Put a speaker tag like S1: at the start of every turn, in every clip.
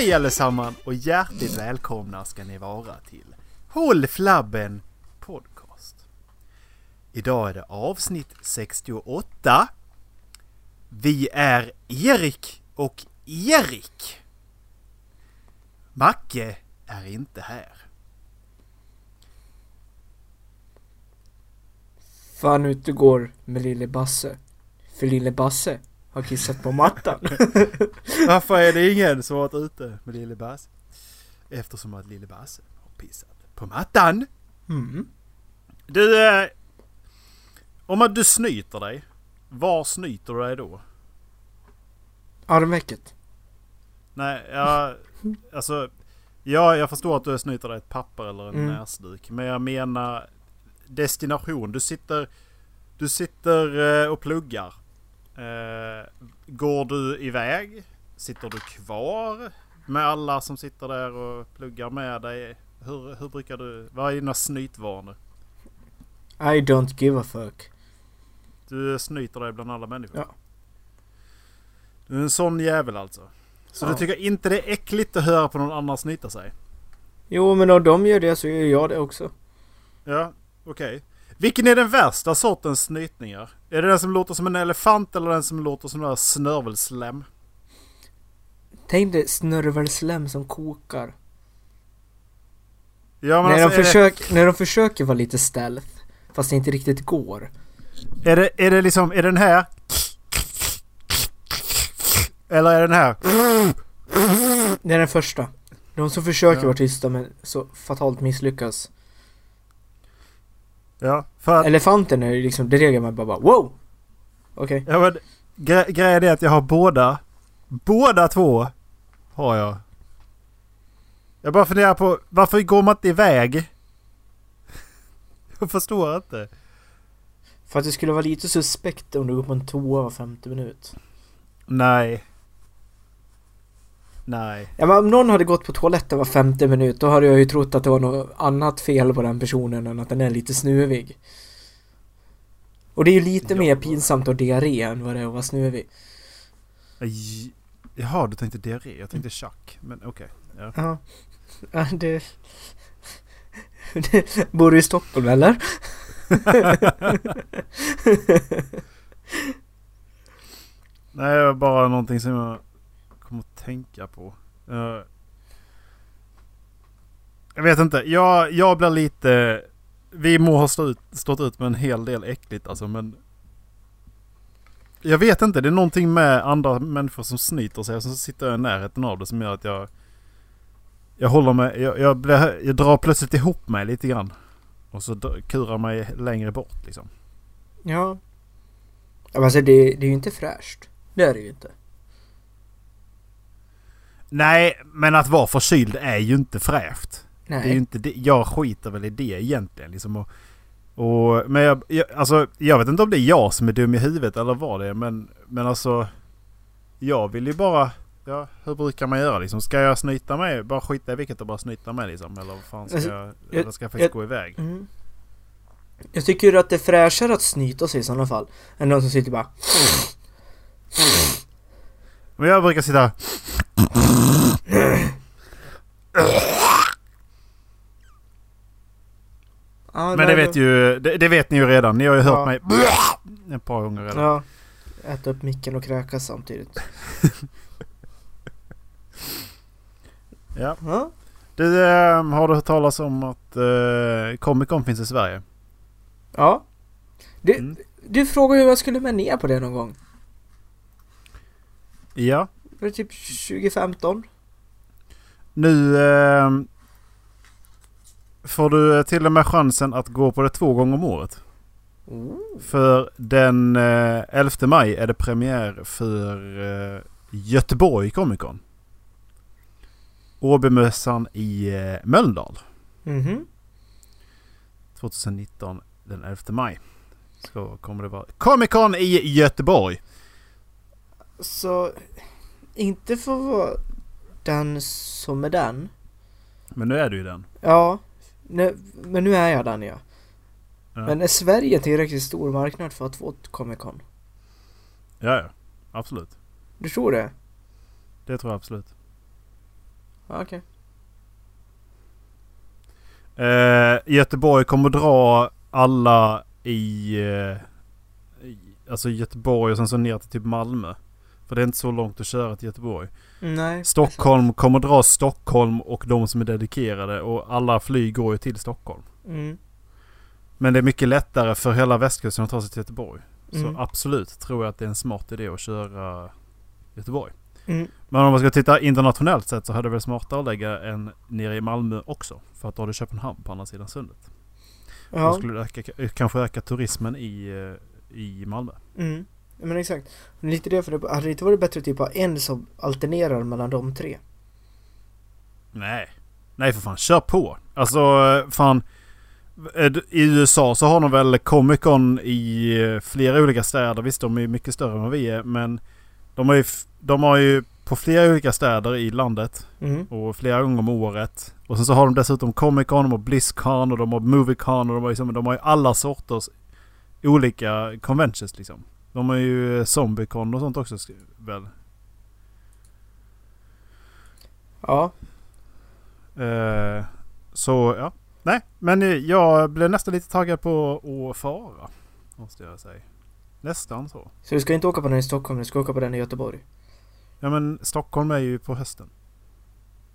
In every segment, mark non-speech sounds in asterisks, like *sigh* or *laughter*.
S1: Hej allesammans och hjärtligt välkomna ska ni vara till Håll Flabben Podcast. Idag är det avsnitt 68. Vi är Erik och Erik. Macke är inte här.
S2: Fan ute går med lille Basse. För lille Basse har kissat på mattan. *laughs*
S1: Varför är det ingen som varit ute med Lille Basse? Eftersom att Lille Basse har pissat på mattan.
S2: Mm.
S1: Du, eh, om att du snyter dig, var snyter du dig då?
S2: Armvecket.
S1: Nej, jag, *laughs* alltså, ja, jag förstår att du snyter dig ett papper eller en
S2: Mm.
S1: näsduk. Men jag menar destination. Du sitter, du sitter eh, och pluggar. Eh, går du iväg? Sitter du kvar med alla som sitter där och pluggar med dig? Hur, hur brukar du, vad är dina snytvanor?
S2: I don't give a fuck.
S1: Du snyter dig bland alla människor?
S2: Ja.
S1: Du är en sån jävel alltså? Så
S2: Ja.
S1: du tycker inte det är äckligt att höra på någon annan snyta sig?
S2: Jo men om de gör det så gör jag det också.
S1: Ja, okej. Vilken är den värsta sortens snytningar? Är det den som låter som en elefant eller den som låter som en snörvelslem?
S2: Tänk dig snörvelslem som kokar.
S1: Ja,
S2: när,
S1: alltså,
S2: de försöker, när de försöker vara lite stealth. Fast det inte riktigt går.
S1: det, är, det, är det liksom, är den här? Eller är den här?
S2: Det är den första. De som försöker
S1: Ja.
S2: vara tysta men så fatalt misslyckas.
S1: Ja, för att,
S2: Elefanten är ju liksom, det reagerar man bara, bara wow! Okej.
S1: ja, men, gre, grejen är att jag har båda. Båda två har jag. Jag bara funderar på varför går man inte iväg? *laughs* Jag förstår inte.
S2: För att det skulle vara lite suspekt om du går på en toa var femte minut.
S1: Nej. Nej.
S2: Ja men om någon hade gått på toaletten var femte minut då hade jag ju trott att det var något annat fel på den personen än att den är lite snuvig. Och det är ju lite
S1: Ja.
S2: mer pinsamt att diarré än vad det är att vara snuvig.
S1: Jaha, du tänkte diarré. Jag tänkte tjack. Men okej. Ja.
S2: Ja. Ja, det... *laughs* Bor du i Stockholm eller? *laughs*
S1: Nej, det var bara någonting som jag kom att tänka på. Eh, jag vet inte. Jag, jag blir lite... Vi må ha stått ut, stått ut med en hel del äckligt alltså, men... Jag vet inte. Det är någonting med andra människor som snyter sig och så sitter jag i närheten av det som gör att jag... Jag håller mig... Jag, jag, blir, jag drar plötsligt ihop mig lite grann. Och så kurar mig längre bort liksom.
S2: Ja. Alltså det, det är ju inte fräscht. Det är det ju inte.
S1: Nej, men att vara förkyld är ju inte fräscht.
S2: Nej.
S1: Det är ju inte det. Jag skiter väl i det egentligen. Liksom och, och, men jag, jag, alltså, jag vet inte om det är jag som är dum i huvudet eller vad det är. Men, men alltså. Jag vill ju bara... Ja, hur brukar man göra liksom? Ska jag snyta mig? Bara skita i vilket och bara snyta mig liksom? Eller vad fan ska
S2: Alltså,
S1: jag...
S2: jag-
S1: Eller ska jag faktiskt
S2: jag-
S1: gå iväg?
S2: Mm. Jag tycker ju att det är fräschare att snyta sig i sådana fall. Än någon som sitter bara...
S1: Men jag brukar sitta...
S2: Ja,
S1: Men det vet ju... Det, det vet ni ju redan. Ni har ju hört
S2: Ja.
S1: mig... Ett par gånger redan.
S2: Ja. Äta upp micken och kräkas samtidigt. *laughs*
S1: Ja.
S2: Ja.
S1: Du, eh, har du hört talas om att eh, Comic Con finns i Sverige?
S2: Ja. Du,
S1: Mm.
S2: du frågade hur jag skulle med ner på det någon gång.
S1: Ja.
S2: Var det typ 2015?
S1: Nu eh, får du till och med chansen att gå på det två gånger om året.
S2: Oh.
S1: För den eh, 11 maj är det premiär för eh, Göteborg Comic Con. Åbymössan i eh, Mölndal.
S2: Mhm.
S1: 2019 den 11 maj. Så kommer det vara Comic Con i Göteborg.
S2: Så... Inte för att vara den som är den.
S1: Men nu är du ju den.
S2: Ja. Nu, men nu är jag den ja.
S1: Ja.
S2: Men är Sverige en tillräckligt stor marknad för att få ett Comic Con?
S1: Ja, ja. Absolut.
S2: Du tror det?
S1: Det tror jag absolut.
S2: Okej.
S1: Eh, Göteborg kommer dra alla i, eh, i... Alltså Göteborg och sen så ner till typ Malmö. För det är inte så långt att köra till Göteborg.
S2: Nej.
S1: Stockholm kommer dra Stockholm och de som är dedikerade. Och alla flyg går ju till Stockholm.
S2: Mm.
S1: Men det är mycket lättare för hela västkusten att ta sig till Göteborg.
S2: Mm.
S1: Så absolut tror jag att det är en smart idé att köra Göteborg.
S2: Mm.
S1: Men om man ska titta internationellt sett så hade det väl smartare att lägga en nere i Malmö också. För att då har du Köpenhamn på andra sidan sundet. Då
S2: Ja.
S1: skulle det öka, kanske öka turismen i, eh, i Malmö.
S2: Mm. Men exakt. Lite det för det hade det inte varit bättre typ att ha en som alternerar mellan de tre?
S1: Nej. Nej för fan, kör på. Alltså fan. eh, I USA så har de väl Comic Con i eh, flera olika städer. Visst de är mycket större än vad vi är. Men de har ju, de har ju på flera olika städer i landet.
S2: Mm.
S1: Och flera gånger om året. Och sen så har de dessutom Comic Con, de har Blizzcon och de har Moviecon och de har, liksom, de har ju alla sorters olika conventions liksom. De har ju Zombiecon och sånt också väl.
S2: Ja.
S1: Eh, så ja. Nej, men jag blev nästan lite taggad på att fara. Måste jag säga. Nästan så.
S2: Så du ska inte åka på den i Stockholm, du ska åka på den i Göteborg?
S1: Ja men Stockholm är ju på hösten.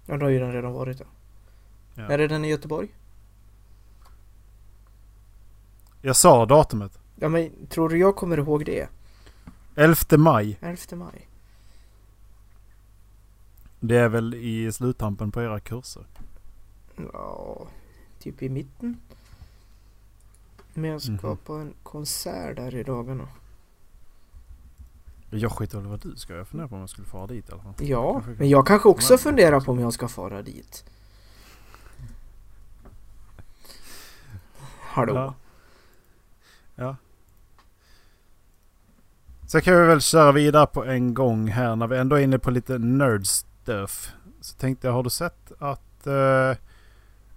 S2: Ja, då har ju den redan varit då.
S1: Ja.
S2: Är det den i Göteborg?
S1: Jag sa datumet.
S2: Ja men tror du jag kommer ihåg det?
S1: 11 maj.
S2: 11 maj?
S1: Det är väl i sluttampen på era kurser.
S2: Ja, typ i mitten. Men jag ska
S1: Mhm.
S2: på en konsert där i dagarna.
S1: Jag skiter väl vad du ska. Jag funderar på om jag skulle fara dit i alla fall.
S2: Ja,
S1: Kanske-
S2: men jag kanske också funderar på om jag ska fara dit. Hallå?
S1: Ja. ja. Så kan vi väl köra vidare på en gång här när vi ändå är inne på lite nerd stuff. Så tänkte jag, har du sett att eh,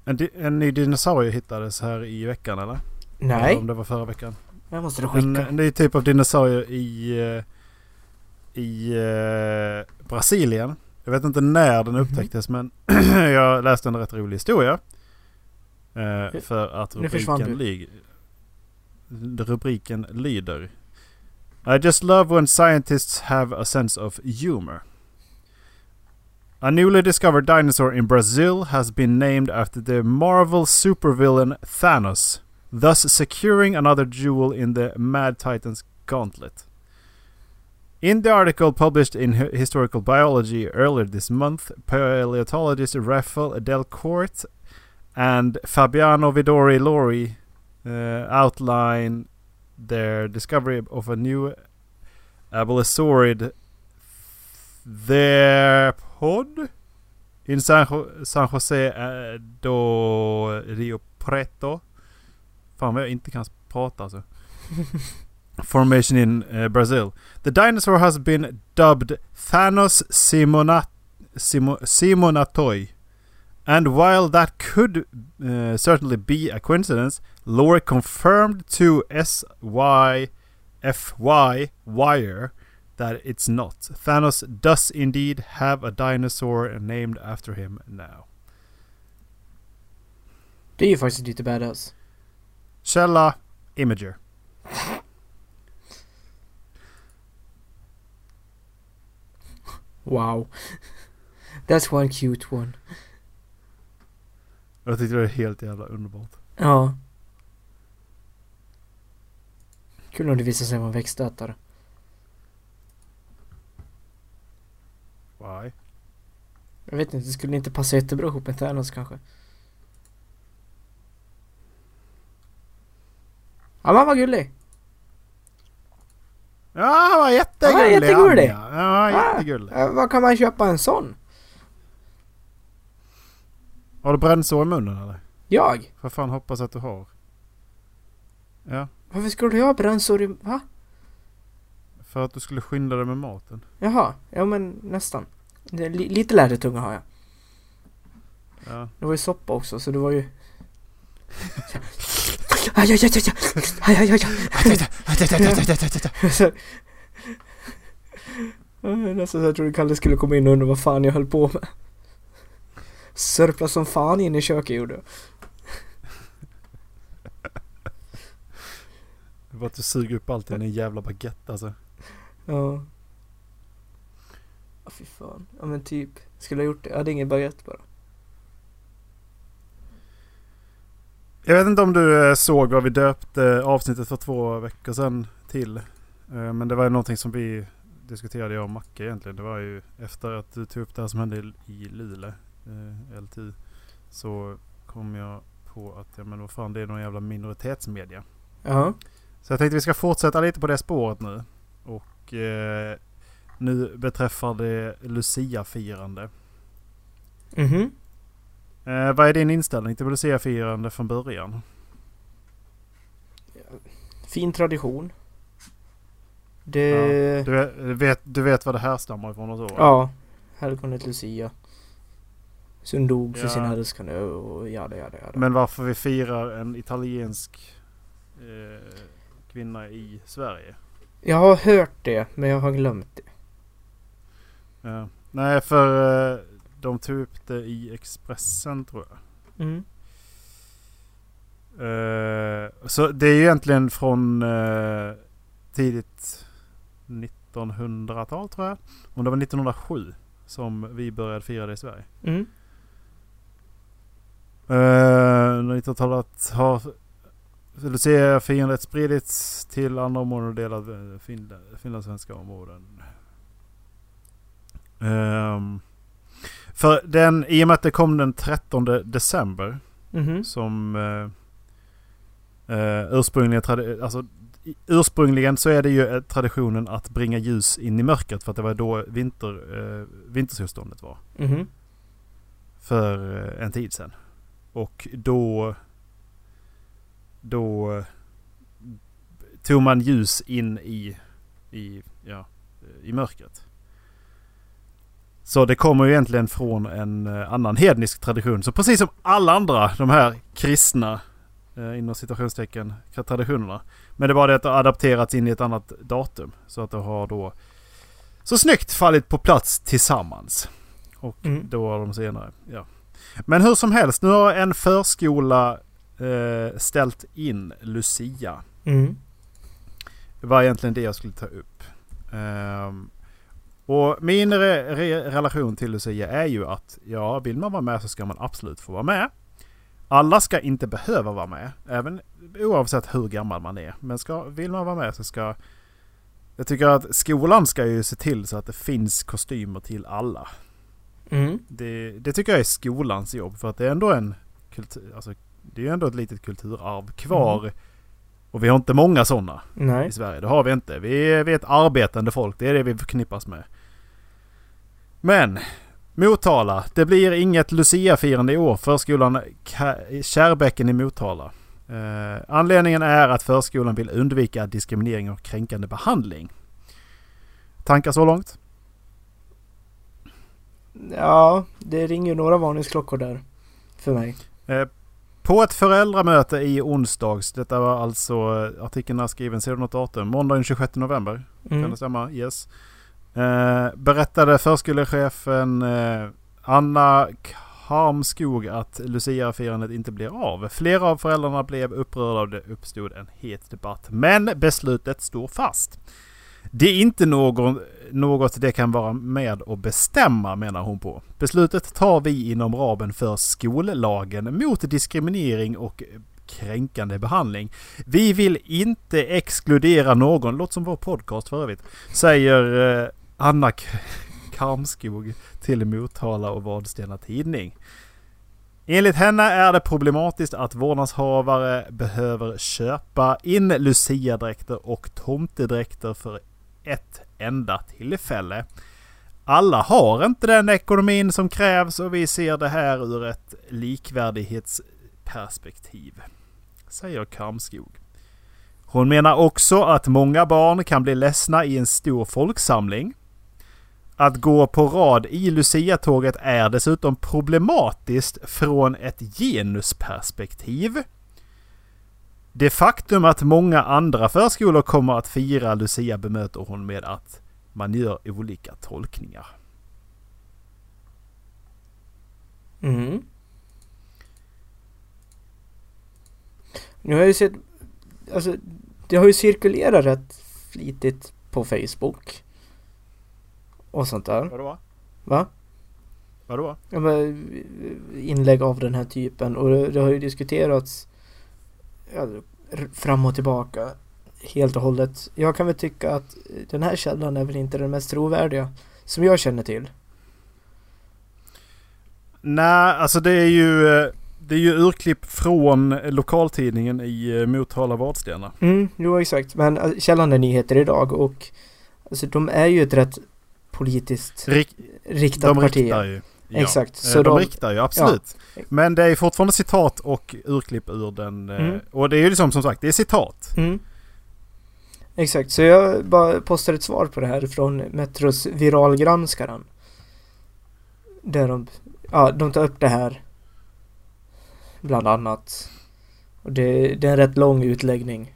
S1: en, en ny dinosaurie hittades här i veckan eller? Eller
S2: Nej,
S1: om det var förra veckan.
S2: jag måste du
S1: En,
S2: skicka.
S1: en ny typ av dinosaurie i, eh, i eh, Brasilien. Jag vet inte när den
S2: Mhm.
S1: upptäcktes men *clears throat* jag läste en rätt rolig historia. För att rubriken, ly, rubriken lyder. I just love when scientists have a sense of humor. A newly discovered dinosaur in Brazil has been named after the Marvel supervillain Thanos thus securing another jewel in the Mad Titans gauntlet. In the article published in Hi- Historical Biology earlier this month, paleontologist Rafael Delcourt and Fabiano Vidori Lori uh, outline their discovery of a new abolesaurid theropod in San, Jo- San Jose eh, do Rio Preto. Fan vad jag inte kan prata alltså. *laughs* Formation in uh, Brazil. The dinosaur has been dubbed Thanos Simonat Simo, Simonatoi. And while that could uh, certainly be a coincidence, Lore confirmed to SYFY Wire that it's not. Thanos does indeed have a dinosaur named after him now.
S2: Det är ju faktiskt lite badass.
S1: Källa Imager.
S2: Wow. *laughs* That's one cute one.
S1: Jag tyckte det var helt jävla underbart.
S2: Ja. Kul om det visar sig vara en växtätare.
S1: Why?
S2: Jag vet inte, det skulle inte passa jättebra ihop med Thanos kanske. Ja men vad gullig!
S1: Ja, han var jättegullig.
S2: Han var jättegullig.
S1: han, Ja, ja jättegullig.
S2: Äh, vad kan man köpa en sån?
S1: Har du brännsår i munnen eller?
S2: Jag?
S1: För fan hoppas att du har. Ja,
S2: Varför skulle jag ha brännsår i... Va?
S1: för att du skulle skynda dig med maten.
S2: Jaha, ja men nästan. Det är Li lite lädertunga har jag.
S1: Ja.
S2: Det var ju soppa också så det var ju... Aj, aj, aj, aj, aj, aj, aj, aj. Så- *laughs* Ja, Nästan så jag trodde Kalle skulle komma in och undra vad fan jag höll på med. Sörpla som fan in i köket gjorde.
S1: Det var att du suger upp allt i en jävla baguette alltså.
S2: Ja. Ja fy fan. Ja men typ. Skulle ha gjort det. Jag hade ingen baguette bara.
S1: Jag vet inte om du eh, såg vad vi döpte avsnittet för två veckor sedan till. Eh, Men det var ju någonting som vi diskuterade jag och Macke egentligen. Det var ju efter att du tog upp det här som hände i- Luleå, eh, LTU. Så kom jag på att, ja men vad fan det är någon jävla minoritetsmedia.
S2: Ja.
S1: Så jag tänkte vi ska fortsätta lite på det spåret nu. Och eh, nu beträffande Lucia-firande.
S2: Mhm.
S1: Eh, vad är din inställning till Lucia-firande från början?
S2: Fin tradition. Det...
S1: Ja, du, vet- du, vet, vad det här stammar ifrån och så? va?
S2: Ja. Helgonet Lucia. Som dog för
S1: Ja.
S2: sin älskande och jada jada jada.
S1: Men varför vi firar en italiensk eh, kvinna i Sverige?
S2: Jag har hört det, men jag har glömt det.
S1: Ja. Nej, för eh, de tog upp det i Expressen tror jag.
S2: Mm.
S1: Eh, så det är ju egentligen från eh, tidigt 1900-tal tror jag. Om det var 1907 som vi började fira det i Sverige.
S2: Mm.
S1: Uh, 1900-talet har Lucia-firandet spridits till andra områden och delar av eh, Finland, finlandssvenska områden. Ehm, för den, i och med att det kom den 13 december
S2: Mhm.
S1: som uh, ursprungligen, tradi- alltså, ursprungligen så är det ju eh, traditionen att bringa ljus in i mörkret för att det var då vinter, uh, vintersolståndet var
S2: Mhm.
S1: för eh, en tid sedan. Och då, då tog man ljus in i, i, ja, i mörkret. Så det kommer ju egentligen från en eh, annan hednisk tradition. Så precis som alla andra de här kristna eh, inom citationstecken traditionerna. Men det var det att det har adapterats in i ett annat datum. Så att det har då så snyggt fallit på plats tillsammans. Och
S2: Mm.
S1: då har de senare. Ja. Men hur som helst, nu har en förskola eh, ställt in Lucia.
S2: Mm.
S1: Det var egentligen det jag skulle ta upp. Ehm, och min re- re- relation till Lucia är ju att ja, vill man vara med så ska man absolut få vara med. Alla ska inte behöva vara med, även oavsett hur gammal man är. Men ska, vill man vara med så ska... Jag tycker att skolan ska ju se till så att det finns kostymer till alla.
S2: Mm.
S1: Det, det tycker jag är skolans jobb för att det är ändå en kultur, alltså det är ändå ett litet kulturarv kvar. Och vi har inte många sådana i Sverige. Det har vi inte. Vi är, vi är ett arbetande folk. Det är det vi förknippas med. Men Motala. Det blir inget Lucia-firande i år. Förskolan Kärrbäcken i Motala. Eh, anledningen är att förskolan vill undvika diskriminering och kränkande behandling. Tankar så långt?
S2: Ja, det ringer ju några varningsklockor där. För mig.
S1: Eh, på ett föräldramöte i onsdags, detta var alltså eh, artikeln är skriven, ser du något datum? Måndag den 26 november. Kan
S2: Mm.
S1: det stämma? Yes. Eh, berättade förskolechefen eh, Anna Karmskog att Lucia-firandet inte blir av. Flera av föräldrarna blev upprörda och det uppstod en het debatt. Men beslutet står fast. Det är inte någon, något det kan vara med och bestämma menar hon på. Beslutet tar vi inom ramen för skollagen mot diskriminering och kränkande behandling. Vi vill inte exkludera någon, låt som vår podcast för övrigt, säger eh, Anna Karmskog till Motala och Vadstena Tidning. Enligt henne är det problematiskt att vårdnadshavare behöver köpa in luciadräkter och tomtedräkter för ett enda tillfälle. Alla har inte den ekonomin som krävs och vi ser det här ur ett likvärdighetsperspektiv. Säger Karmskog. Hon menar också att många barn kan bli ledsna i en stor folksamling. Att gå på rad i Lucia-tåget är dessutom problematiskt från ett genusperspektiv. Det faktum att många andra förskolor kommer att fira Lucia bemöter hon med att man gör olika tolkningar.
S2: Mm. Nu har jag ju sett, alltså det har ju cirkulerat rätt flitigt på Facebook. Och sånt där.
S1: Vadå?
S2: Va?
S1: Vadå?
S2: Ja, men, inlägg av den här typen och det, det har ju diskuterats fram och tillbaka helt och hållet. Jag kan väl tycka att den här källan är väl inte den mest trovärdiga som jag känner till.
S1: Nej, alltså det är ju... eh, Det är ju urklipp från lokaltidningen i eh, Motala Vadstena.
S2: Mm, jo exakt. Men äh, källan är nyheter idag och alltså, de är ju ett rätt politiskt
S1: Rik,
S2: riktat
S1: de
S2: parti.
S1: riktar ju. Ja.
S2: Exakt,
S1: Eh,
S2: så
S1: de,
S2: de-
S1: riktar ju absolut. Men det är fortfarande citat och urklipp ur den. eh,
S2: Mm.
S1: Och det är ju liksom som sagt, det är citat.
S2: Mm. Exakt, så jag bara postar ett svar på det här från Metros viralgranskaren. Där de, ja, de tar upp det här. Bland annat. Och det, det är en rätt lång utläggning.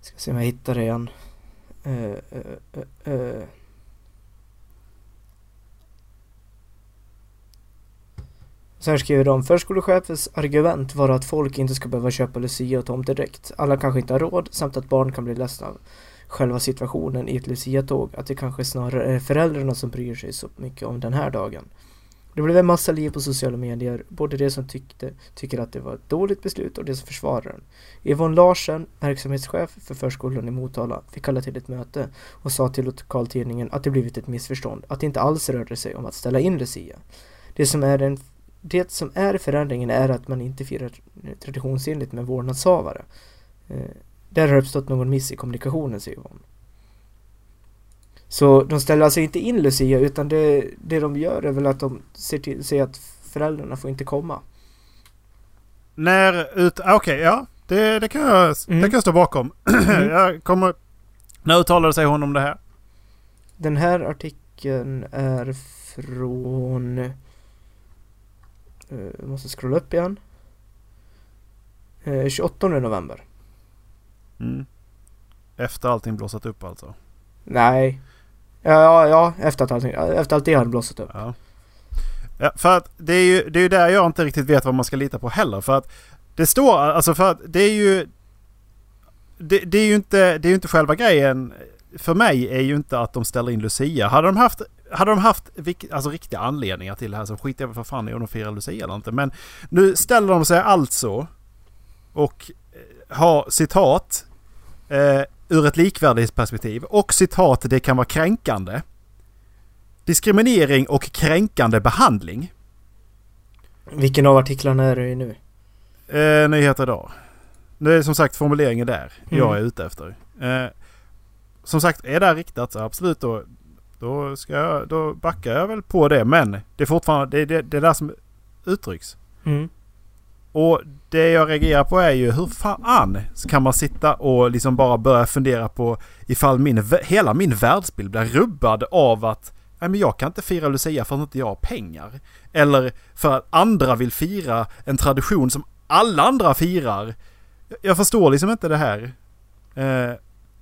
S2: Ska se om jag hittar det igen. Eh, eh, eh, Sen Så här skriver de. Förskolechefens argument var att folk inte ska behöva köpa lucia och tomte direkt. Alla kanske inte har råd samt att barn kan bli ledsna av själva situationen i ett luciatåg. Att det kanske snarare är föräldrarna som bryr sig så mycket om den här dagen. Det blev en massa liv på sociala medier. Både de som tyckte, tycker att det var ett dåligt beslut och de som försvarar den. Yvonne Larsen, verksamhetschef för förskolan i Motala, fick kalla till ett möte och sa till lokaltidningen att det blivit ett missförstånd. Att det inte alls rörde sig om att ställa in lucia. Det som är en det som är förändringen är att man inte firar traditionsenligt med vårdnadshavare. Eh, där har uppstått någon miss i kommunikationen, säger Yvonne. Så de ställer alltså inte in Lucia utan det, det de gör är väl att de ser till ser att föräldrarna får inte komma.
S1: När ut... ah, Okej, ja. Det, det, kan jag,
S2: Mm.
S1: det kan jag stå bakom. *clears throat* jag kommer... När uttalade sig hon om det här?
S2: Den här artikeln är från... eh, Jag måste scrolla upp igen. Eh, 28 november.
S1: Mm. Efter allting blossat upp alltså.
S2: Nej. Ja, ja, efter att allting, efter att det hade blossat upp.
S1: Ja. ja för att det är ju det är ju där jag inte riktigt vet vad man ska lita på heller. För att det står alltså för att det är ju... Det, det är ju inte, det är ju inte själva grejen. För mig är ju inte att de ställer in Lucia. Hade de haft, hade de haft alltså, riktiga anledningar till det här så skiter jag väl för fan i om de firar Lucia eller inte. Men nu ställer de sig alltså och eh, har citat eh, ur ett likvärdighetsperspektiv och citat det kan vara kränkande. Diskriminering och kränkande behandling.
S2: Vilken av artiklarna är det i nu?
S1: Eh, nyheter idag. Det är som sagt formuleringen där jag
S2: Mm.
S1: är ute efter. Eh, som sagt, är det här riktat så absolut då, då, ska jag, då backar jag väl på det. Men det är fortfarande det, det, det är där som uttrycks.
S2: Mm.
S1: Och det jag reagerar på är ju hur fan kan man sitta och liksom bara börja fundera på ifall min, hela min världsbild blir rubbad av att Nej, men jag kan inte fira Lucia för att inte jag har pengar. Eller för att andra vill fira en tradition som alla andra firar. Jag- Jag förstår liksom inte det här. Eh,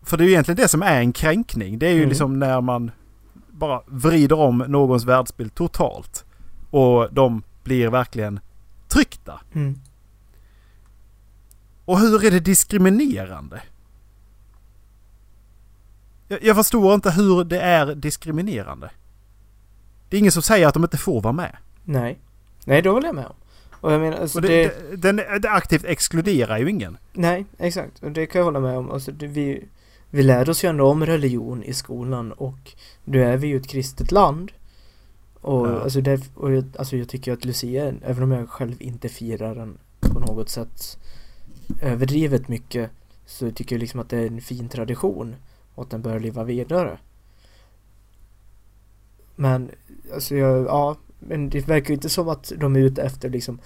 S1: för det är ju egentligen det som är en kränkning. Det är ju
S2: Mm.
S1: liksom när man bara vrider om någons världsbild totalt. Och de blir verkligen tryckta.
S2: Mm.
S1: Och hur är det diskriminerande? Jag, jag förstår inte hur det är diskriminerande. Det är ingen som säger att de inte får vara med.
S2: Nej. Nej, det håller jag med om. Och jag menar, alltså
S1: Och
S2: det,
S1: det, det, den, det aktivt exkluderar ju ingen.
S2: Nej, exakt. Och det kan jag hålla med om. Alltså det, vi, vi lär oss ju ändå om religion i skolan och nu är vi ju ett kristet land. Och,
S1: Ja.
S2: alltså, det, och jag, alltså jag tycker att Lucia, även om jag själv inte firar den på något sätt överdrivet mycket, så tycker jag liksom att det är en fin tradition och att den bör leva vidare. Men, alltså jag, ja, men det verkar ju inte som att de är ute efter liksom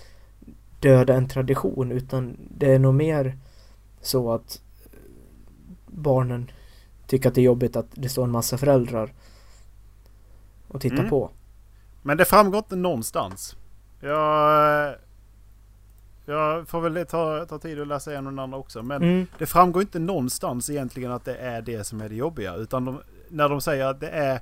S2: döda en tradition utan det är nog mer så att barnen tycker att det är jobbigt att det står en massa föräldrar och tittar
S1: Mm.
S2: på.
S1: Men det framgår inte någonstans. Jag, jag får väl ta, ta tid att läsa igenom den andra också. Men
S2: Mm.
S1: det framgår inte någonstans egentligen att det är det som är det jobbiga. Utan de, när de säger att det är...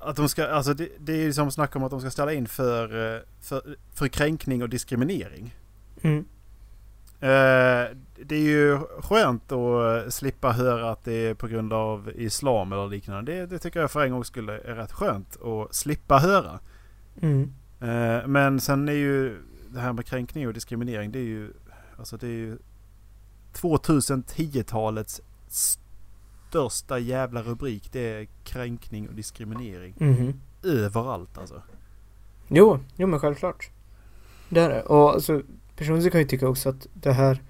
S1: att de ska, alltså det, det är ju som snack om att de ska ställa in för, eh, för, för kränkning och diskriminering.
S2: Mm.
S1: Eh, det är ju skönt att slippa höra att det är på grund av islam eller liknande. Det, det tycker jag för en gång skulle är rätt skönt att slippa höra.
S2: Mm.
S1: Eh, men sen är ju det här med kränkning och diskriminering. Det är ju, alltså det är ju 2010-talets största jävla rubrik. Det är kränkning och diskriminering.
S2: Mhm.
S1: Överallt alltså.
S2: Jo, jo men självklart. Det är det. Och alltså, personligen kan jag tycka också att det här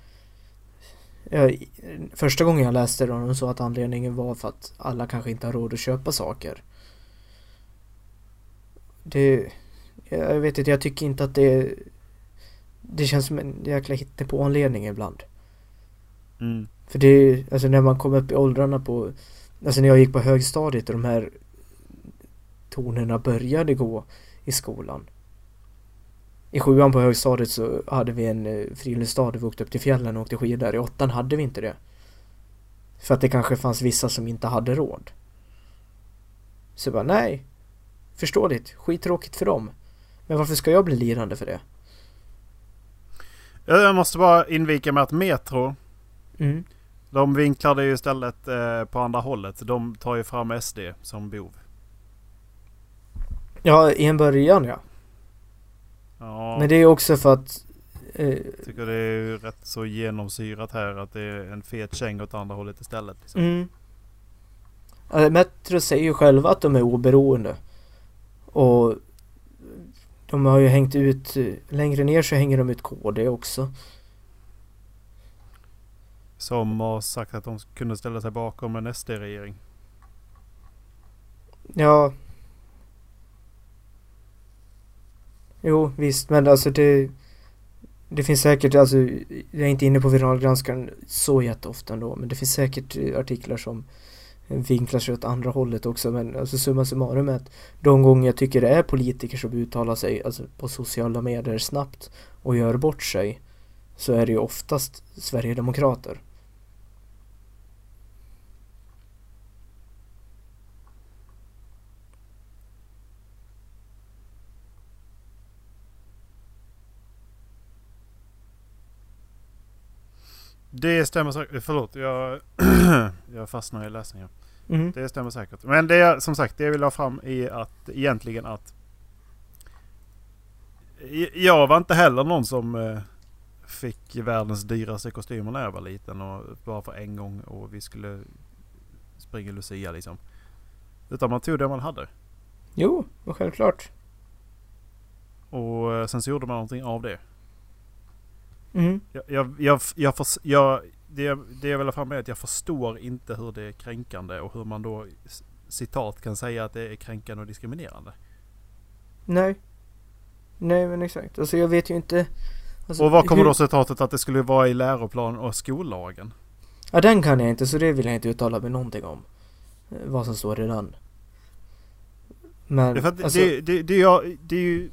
S2: ja, i- Första gången jag läste det de sa att anledningen var för att alla kanske inte har råd att köpa saker. Det... Jag vet inte, jag tycker inte att det... Det känns som en jäkla hittepå-anledning ibland.
S1: Mm.
S2: För det är alltså när man kom upp i åldrarna på Alltså när jag gick på högstadiet och de här tonerna började gå i skolan. I sjuan på högstadiet så hade vi en eh, friluftsdag där vi åkte upp till fjällen och åkte skidor. I åttan hade vi inte det. För att det kanske fanns vissa som inte hade råd. Så jag bara nej. Förståeligt. Skittråkigt för dem. Men varför ska jag bli lidande för det?
S1: Jag måste bara invika med att Metro
S2: Mm.
S1: De vinklar det ju istället eh, på andra hållet. De tar ju fram SD som bov.
S2: Ja, i en början ja.
S1: Ja,
S2: Men det är också för att eh,
S1: jag tycker det är rätt så genomsyrat här att det är en fet käng åt andra hållet istället. Liksom.
S2: Mm. Ja, Metro säger ju själva att de är oberoende. Och de har ju hängt ut, längre ner så hänger de ut KD också.
S1: Som har sagt att de kunde ställa sig bakom en SD-regering.
S2: Ja. Jo, visst, men alltså det... Det finns säkert, alltså, jag är inte inne på viralgranskaren så jätteofta ändå, men det finns säkert eh, artiklar som vinklar sig åt andra hållet också, men alltså summa summarum är att de gånger jag tycker det är politiker som uttalar sig alltså, på sociala medier snabbt och gör bort sig, så är det ju oftast Sverigedemokrater.
S1: Det stämmer säkert. Förlåt, jag, *clears throat* jag fastnar i läsningen.
S2: Mm.
S1: Det stämmer säkert. Men det är som sagt, det jag vill ha fram är att egentligen att jag var inte heller någon som eh, fick världens dyraste kostymer när jag var liten och bara för en gång och vi skulle springa Lucia liksom. Utan man tog det man hade.
S2: Jo, och självklart.
S1: Och eh, sen så gjorde man någonting av det.
S2: Mm.
S1: Jag, jag, jag, jag, förs- jag, det, det jag vill ha fram är att jag förstår inte hur det är kränkande och hur man då citat kan säga att det är kränkande och diskriminerande.
S2: Nej. Nej men exakt. Alltså jag vet ju inte. Alltså,
S1: och vad kommer
S2: hur-
S1: då citatet att det skulle vara i läroplan och skollagen?
S2: Ja den kan jag inte så det vill jag inte uttala mig någonting om. Eh, Vad som står i den. Men
S1: Det är, för
S2: alltså,
S1: det, det, det, är, det är ju...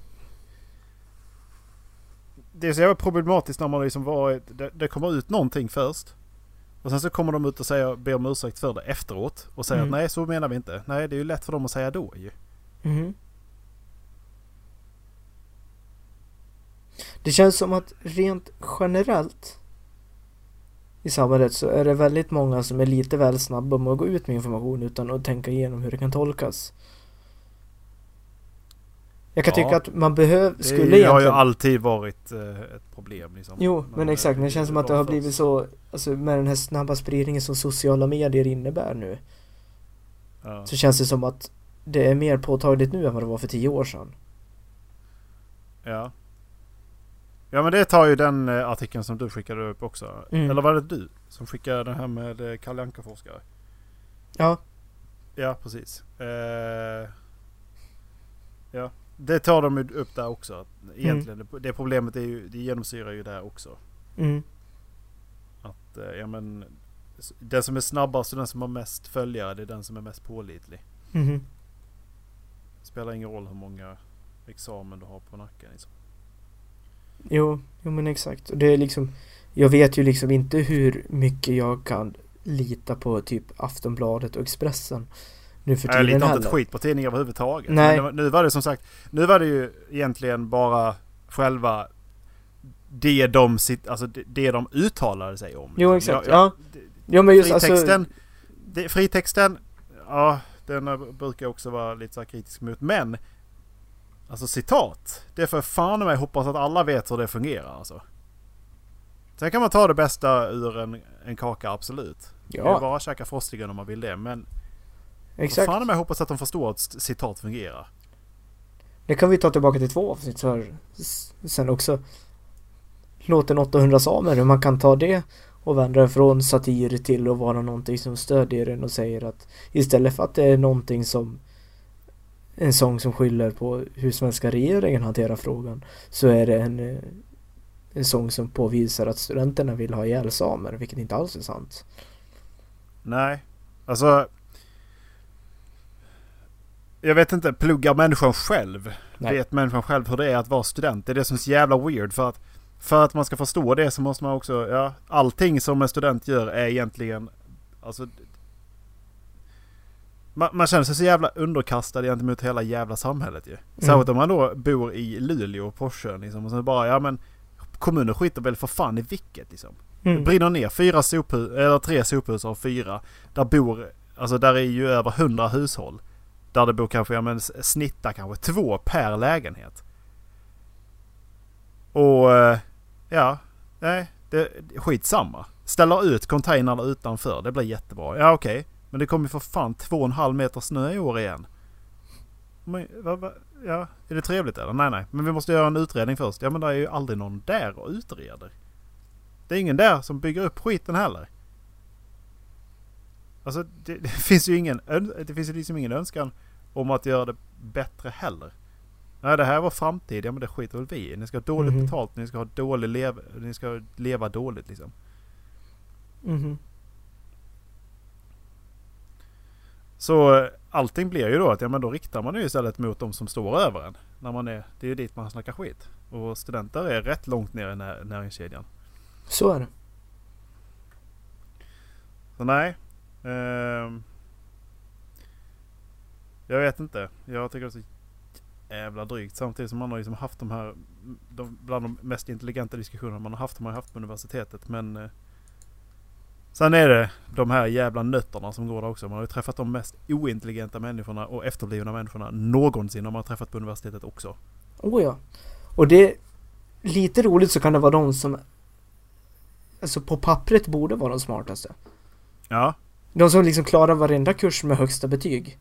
S1: Det är så jävla problematiskt när man liksom varit... Det, det kommer ut någonting först. Och sen så kommer de ut och säger, ber om ursäkt för det efteråt. Och säger
S2: Mm.
S1: att nej så menar vi inte. Nej det är ju lätt för dem att säga då ju.
S2: mhm. Det känns som att rent generellt i samhället så är det väldigt många som är lite väl snabba med att gå ut med information utan att tänka igenom hur det kan tolkas. Jag kan
S1: Ja.
S2: tycka att man behöver,
S1: Det
S2: skulle
S1: har ju
S2: egentligen...
S1: alltid varit eh, ett problem liksom.
S2: Jo, men
S1: eh,
S2: exakt. Men det känns som att det har blivit så, alltså med den här snabba spridningen som sociala medier innebär nu.
S1: Ja.
S2: Så känns det som att det är mer påtagligt nu än vad det var för tio år sedan.
S1: Ja. Ja men det tar ju den eh, artikeln som du skickade upp också.
S2: Mm.
S1: Eller var det du som skickade den här med eh, Kalle Anka-forskare?
S2: Ja.
S1: Ja precis. Eh, ja. Det tar de upp där också. Egentligen det, det problemet är ju, det genomsyrar ju där också.
S2: Mm.
S1: Att eh, ja men den som är snabbast och den som har mest följare det är den som är mest pålitlig.
S2: Mhm.
S1: Spelar ingen roll hur många examen du har på nacken liksom.
S2: Jo, jo men exakt. Det är liksom, jag vet ju liksom inte hur mycket jag kan lita på typ Aftonbladet och Expressen. Nu för
S1: Jag
S2: tiden
S1: litar inte ett skit på tidningar överhuvudtaget.
S2: Nej.
S1: Men det nu var det som sagt, nu var det ju egentligen bara själva det de, sitt, alltså det, det de uttalade sig om.
S2: Jo,
S1: liksom.
S2: exakt.
S1: Jag- jag-
S2: Ja. Ja men just alltså...
S1: fritexten, det, fritexten, ja den brukar jag också vara lite så här kritisk mot. Men, alltså citat. Det får fan i mig hoppas att alla vet hur det fungerar alltså. Sen kan man ta det bästa ur en, en kaka, absolut. Ja.
S2: Ja,
S1: Bara käka frostigen om man vill det. Men
S2: exakt.
S1: fan mig hoppas att de förstår att citat fungerar.
S2: Det kan vi ta tillbaka till två avsnitt så här, sen också. Låten 800 samer, hur man kan ta det och vända det från satir till att vara någonting som stödjer en och säger att istället för att det är någonting som en sång som skyller på hur svenska regeringen hanterar frågan så är det en, eh, en sång som påvisar att studenterna vill ha ihjäl samer, vilket inte alls är sant.
S1: Nej, alltså. Jag vet inte, pluggar människan själv?
S2: Nej.
S1: Vet människan själv hur det är att vara student? Det är det som är så jävla weird. För att, för att man ska förstå det så måste man också, ja, allting som en student gör är egentligen, alltså. Man, man känner sig så jävla underkastad gentemot hela jävla samhället ju. Särskilt om man då bor i Luleå, Porssön liksom. Och så bara, ja men kommunen skiter väl för fan i vilket liksom. Det
S2: Mm.
S1: brinner ner fyra sophus, eller tre sophus av fyra. Där bor, alltså där är ju över hundra hushåll. Där det bor kanske, ja men snittar kanske två per lägenhet. Och eh, ja, nej, det, skitsamma. Ställer ut containrarna utanför, det blir jättebra. Ja okej, men det kommer ju för fan två och en halv meter snö i år igen. Men, va, va, ja, är det trevligt eller? Nej nej, men vi måste göra en utredning först. Ja men det är ju aldrig någon där och utreder. Det är ingen där som bygger upp skiten heller. Alltså det, *laughs* det finns ju ingen, det finns ju liksom ingen önskan om att göra det bättre heller. Nej det här var framtid, ja men det skiter väl vi i. Ni ska ha dåligt
S2: Mhm.
S1: betalt, ni ska ha dålig lev, ni ska leva dåligt liksom.
S2: Mhm.
S1: Så eh, allting blir ju då att ja men då riktar man ju istället mot de som står över en. När man är, det är ju dit man snackar skit. Och studenter är rätt långt ner i nä- näringskedjan.
S2: Så är det.
S1: Så nej. ehm, jag vet inte. Jag tycker det är så jävla drygt. Samtidigt som man har liksom haft de här, de, bland de mest intelligenta diskussionerna man har haft, har man haft på universitetet. Men eh, sen är det de här jävla nötterna som går där också. Man har ju träffat de mest ointelligenta människorna och efterblivna människorna någonsin har man träffat på universitetet också.
S2: Oh ja. Och det lite roligt så kan det vara de som alltså på pappret borde vara de smartaste.
S1: Ja,
S2: De som liksom klarar varenda kurs med högsta betyg.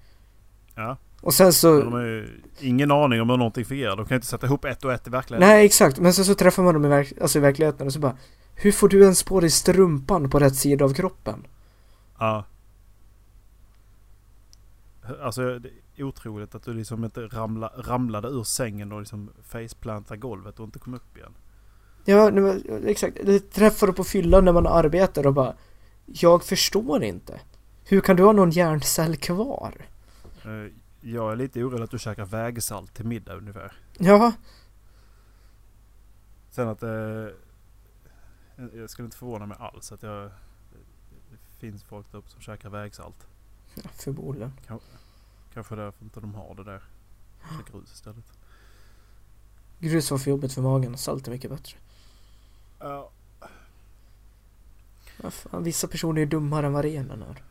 S1: Ja.
S2: Och sen så...
S1: de har ingen aning om hur någonting fungerar. De kan ju inte sätta ihop ett och ett i verkligheten.
S2: Nej exakt, men sen så träffar man dem i, verk, alltså i verkligheten och så bara Hur får du ens på dig strumpan på rätt sida av kroppen?
S1: Ja. Alltså det är otroligt att du liksom inte ramla, ramlade ur sängen och liksom faceplantade golvet och inte kom upp igen.
S2: Ja, men, exakt. Det träffar du på fyllan när man arbetar och bara Jag förstår inte. Hur kan du ha någon hjärncell kvar?
S1: Eh, Jag är lite orolig att du käkar vägsalt till middag ungefär.
S2: Ja,
S1: Sen att eh, Jag skulle inte förvåna mig alls att jag... Det finns folk där uppe som käkar vägsalt.
S2: förmodligen.
S1: Kanske därför inte de har det där. Käkar grus istället.
S2: Grus var för jobbigt för magen, salt är mycket bättre.
S1: Ja.
S2: Ja, fan, vissa personer är dummare än vad renen är.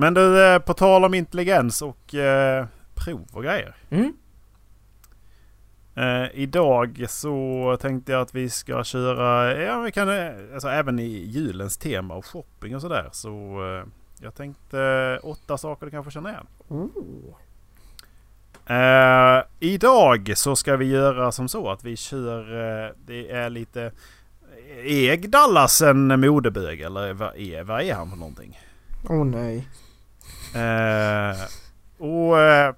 S1: Men du, eh, på tal om intelligens och eh, prov och grejer.
S2: Mm?
S1: Eh, idag så tänkte jag att vi ska köra, ja vi kan, eh, alltså även i julens tema och shopping och sådär. Så eh, jag tänkte eh, åtta saker du kanske känner igen.
S2: Oh.
S1: Eh, idag så ska vi göra som så att vi kör, eh, det är lite, är Dallas en modebög eller vad är, vad är han för någonting?
S2: Åh nej.
S1: Eh, och... Eh,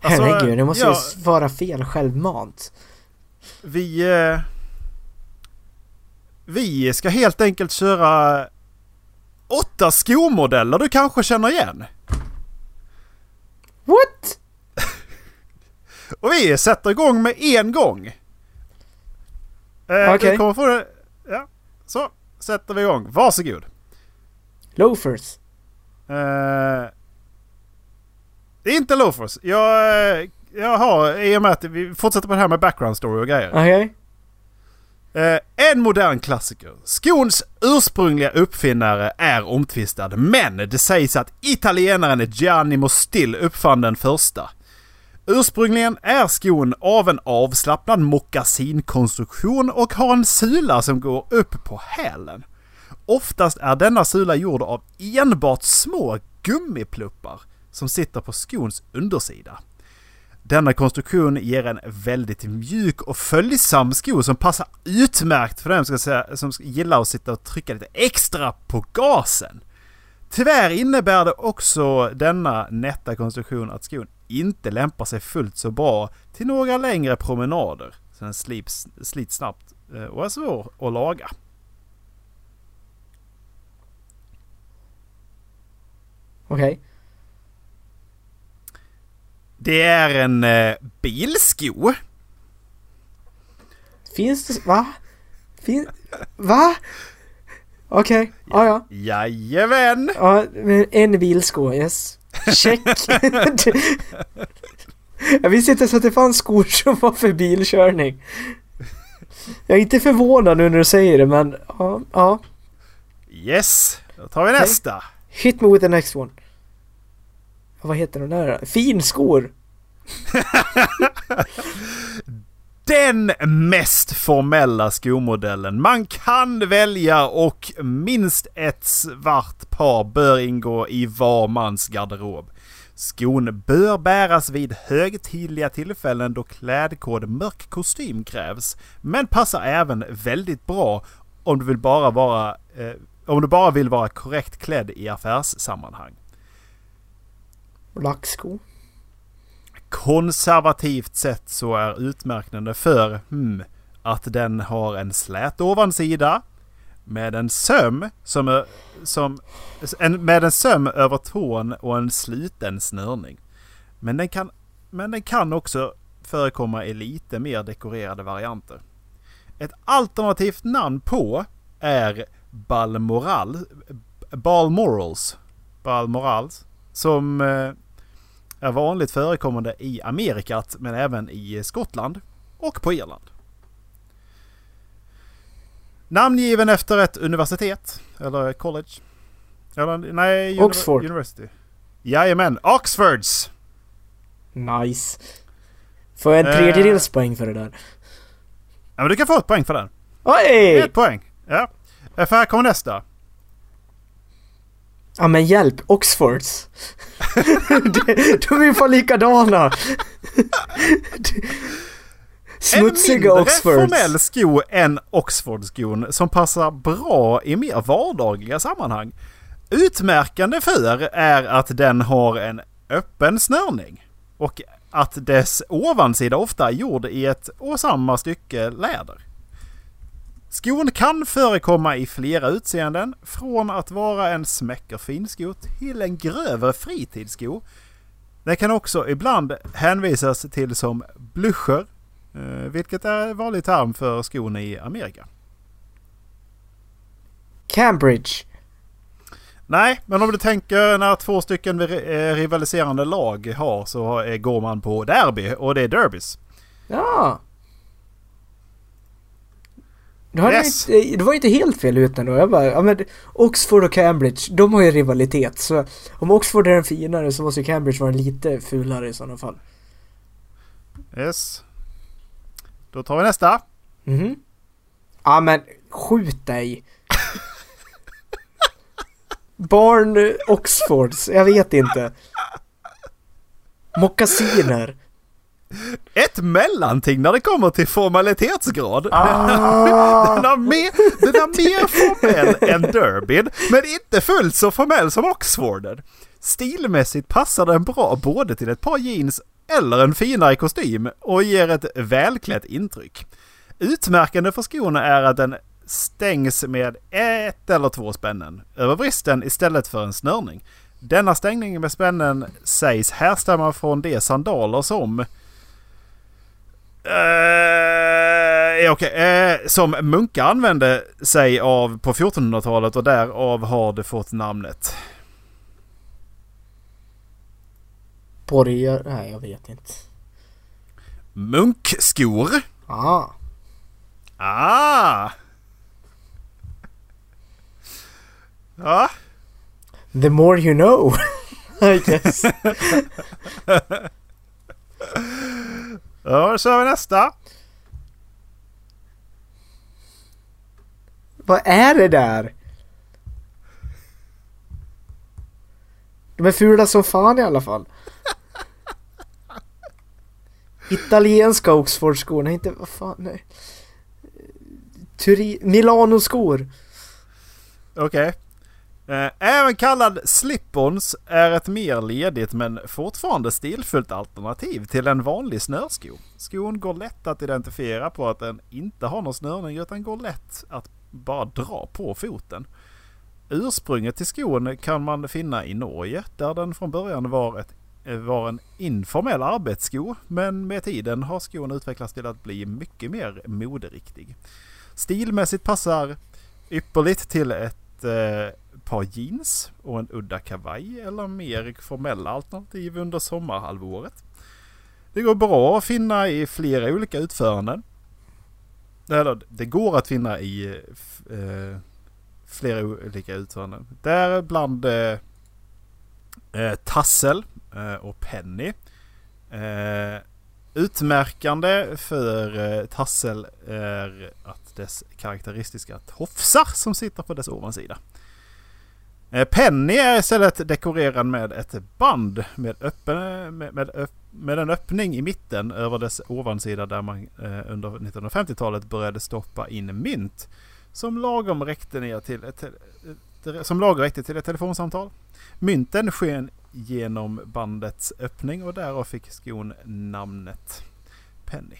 S1: alltså,
S2: Herregud, det måste
S1: ja,
S2: ju vara fel självmant.
S1: Vi... Eh, vi ska helt enkelt köra åtta skomodeller du kanske känner igen.
S2: What? *laughs*
S1: Och vi sätter igång med en gång. Eh,
S2: Okej.
S1: Det... Ja, så sätter vi igång. Varsågod.
S2: Loafers.
S1: Är inte loafers. Jag, eh, jag har, i och med att vi fortsätter på det här med background story och grejer.
S2: Okej.
S1: Eh, en modern klassiker. Skons ursprungliga uppfinnare är omtvistad, men det sägs att italienaren Gianni Mostil uppfann den första. Ursprungligen är skon av en avslappnad mockasinkonstruktion och har en sula som går upp på hälen. Oftast är denna sula gjord av enbart små gummipluppar som sitter på skons undersida. Denna konstruktion ger en väldigt mjuk och följsam sko som passar utmärkt för den som, ska säga, som gillar att sitta och trycka lite extra på gasen. Tyvärr innebär det också denna nätta konstruktion att skon inte lämpar sig fullt så bra till några längre promenader. Så den slits, slits snabbt eh, och är svår att laga.
S2: Okej.
S1: Det är en eh, bilsko.
S2: Finns det... Va? Fin... Va? Okej. Ja, ja.
S1: Jajamän!
S2: Ja, men en bilsko, yes. Check. *laughs* jag visste inte ens att det fanns skor som var för bilkörning. Jag är inte förvånad nu när du säger det, men ja. ja.
S1: Yes! Då tar vi nästa.
S2: Hit me with the next one. Vad heter de där? Finskor! *laughs*
S1: Den mest formella skomodellen man kan välja och minst ett svart par bör ingå i var mans garderob. Skon bör bäras vid högtidliga tillfällen då klädkod mörk kostym krävs. Men passar även väldigt bra om du vill bara vara eh, om du bara vill vara korrekt klädd i affärssammanhang.
S2: Lacksko.
S1: konservativt sett så är utmärkande för hmm, att den har en slät ovansida med en söm som, är, som en, med en söm över tån och en sluten snörning. Men den kan, men den kan också förekomma i lite mer dekorerade varianter. Ett alternativt namn på är Balmoral, Balmorals, Balmorals som eh, är vanligt förekommande i Amerikat men även i Skottland och på Irland. Namngiven efter ett universitet eller college. Eller nej, uni-
S2: Oxford.
S1: University. Jajamän, Oxfords!
S2: Nice. Får jag en
S1: Eh.
S2: tredjedels poäng för det där?
S1: Ja, men du kan få ett poäng för den.
S2: Oj!
S1: Ett poäng. Ja. Eh, För här kommer nästa.
S2: Ja men hjälp, Oxfords. *laughs* De- De är ju fan likadana. *laughs* Smutsiga
S1: en mindre
S2: Oxfords.
S1: formell sko än Oxford-skon som passar bra i mer vardagliga sammanhang. Utmärkande för är att den har en öppen snörning och att dess ovansida ofta är gjord i ett och samma stycke läder. Skon kan förekomma i flera utseenden, från att vara en smäckerfin sko till en grövre fritidssko. Den kan också ibland hänvisas till som bluscher, eh, vilket är en vanlig term för skon i Amerika.
S2: Cambridge.
S1: Nej, men om du tänker när två stycken eh, rivaliserande lag har så går man på derby och det är derbys.
S2: Ja. Det, hade
S1: Yes.
S2: inte, det var inte helt fel ut ändå. Jag bara, ja men Oxford och Cambridge, de har ju rivalitet. Så om Oxford är den finare så måste ju Cambridge vara lite fulare i sådana fall.
S1: Yes. Då tar vi nästa.
S2: Mhm. Ja men skjut dig. *laughs* Barn Oxfords, jag vet inte. Mockasiner.
S1: Ett mellanting när det kommer till formalitetsgrad.
S2: Ah. *laughs*
S1: Den, är mer, den är mer formell än derbyn, men inte fullt så formell som Oxforden. Stilmässigt passar den bra både till ett par jeans eller en finare kostym och ger ett välklätt intryck. Utmärkande för skorna är att den stängs med ett eller två spännen över bristen istället för en snörning. Denna stängning med spännen sägs härstamma från de sandaler som... Eh, Eh, Okej, eh, som munkar använde sig av på 1400-talet och därav har det fått namnet.
S2: Borgar... Nej, jag vet inte.
S1: Munkskor.
S2: Ah.
S1: Ah! Ja,
S2: The more you know. *laughs* I guess. *laughs*
S1: då kör vi nästa.
S2: Vad är det där? De är fula som fan i alla fall. *laughs* Italienska Oxfordskor, nej inte vad fan nej. Turi Milano-skor.
S1: Okej. Eh, Eh, även kallad slippons är ett mer ledigt men fortfarande stilfullt alternativ till en vanlig snörsko. Skon går lätt att identifiera på att den inte har någon snörning utan går lätt att bara dra på foten. Ursprunget till skon kan man finna i Norge där den från början var, ett, eh, var en informell arbetssko men med tiden har skon utvecklats till att bli mycket mer moderiktig. Stilmässigt passar ypperligt till ett eh, par jeans och en udda kavaj eller mer formella alternativ under sommarhalvåret. Det går bra att finna i flera olika utföranden. Eller det går att finna i eh, flera olika utföranden. Däribland eh, eh, Tassel eh, och Penny. Eh, utmärkande för eh, Tassel är att dess karaktäristiska tofsar som sitter på dess ovansida. Eh, Penny är istället dekorerad med ett band med, öppen, med, med, med en öppning i mitten över dess ovansida där man eh, under 1950-talet började stoppa in mynt som lagom räckte ner till ett, ett, som lagom räckte till ett telefonsamtal. Mynten sken genom bandets öppning och därav fick skon namnet Penny.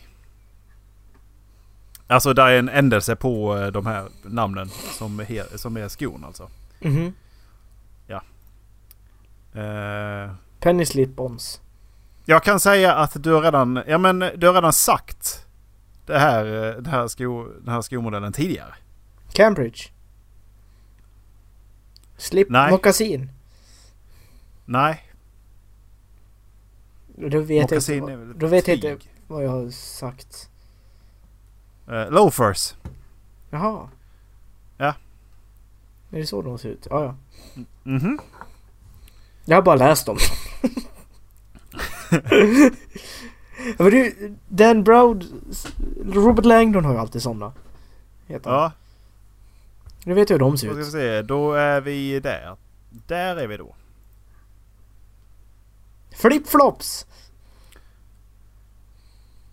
S1: Alltså där är en ändelse på eh, de här namnen som är, som är skon alltså.
S2: Mhm.
S1: Eh,
S2: Penny slip-ons.
S1: jag kan säga att du har redan, ja men du har redan sagt det här, eh, den, här sko, den här skomodellen tidigare.
S2: Cambridge. Slip
S1: Nej.
S2: moccasin.
S1: Nej,
S2: Då vet, jag
S1: moccasin
S2: inte, vad- då vet jag inte vad jag har sagt.
S1: Eh, loafers.
S2: Jaha.
S1: Ja.
S2: Är det så de ser ut? Ja, ja.
S1: Mhm.
S2: Jag har bara läst dem. *laughs* men du, Dan Brown, Robert Langdon har ju alltid sådana. Heter.
S1: Ja,
S2: Du vet ju hur de
S1: då
S2: ser
S1: ska vi
S2: ut.
S1: se. Då är vi där. Där är vi då.
S2: Flipflops!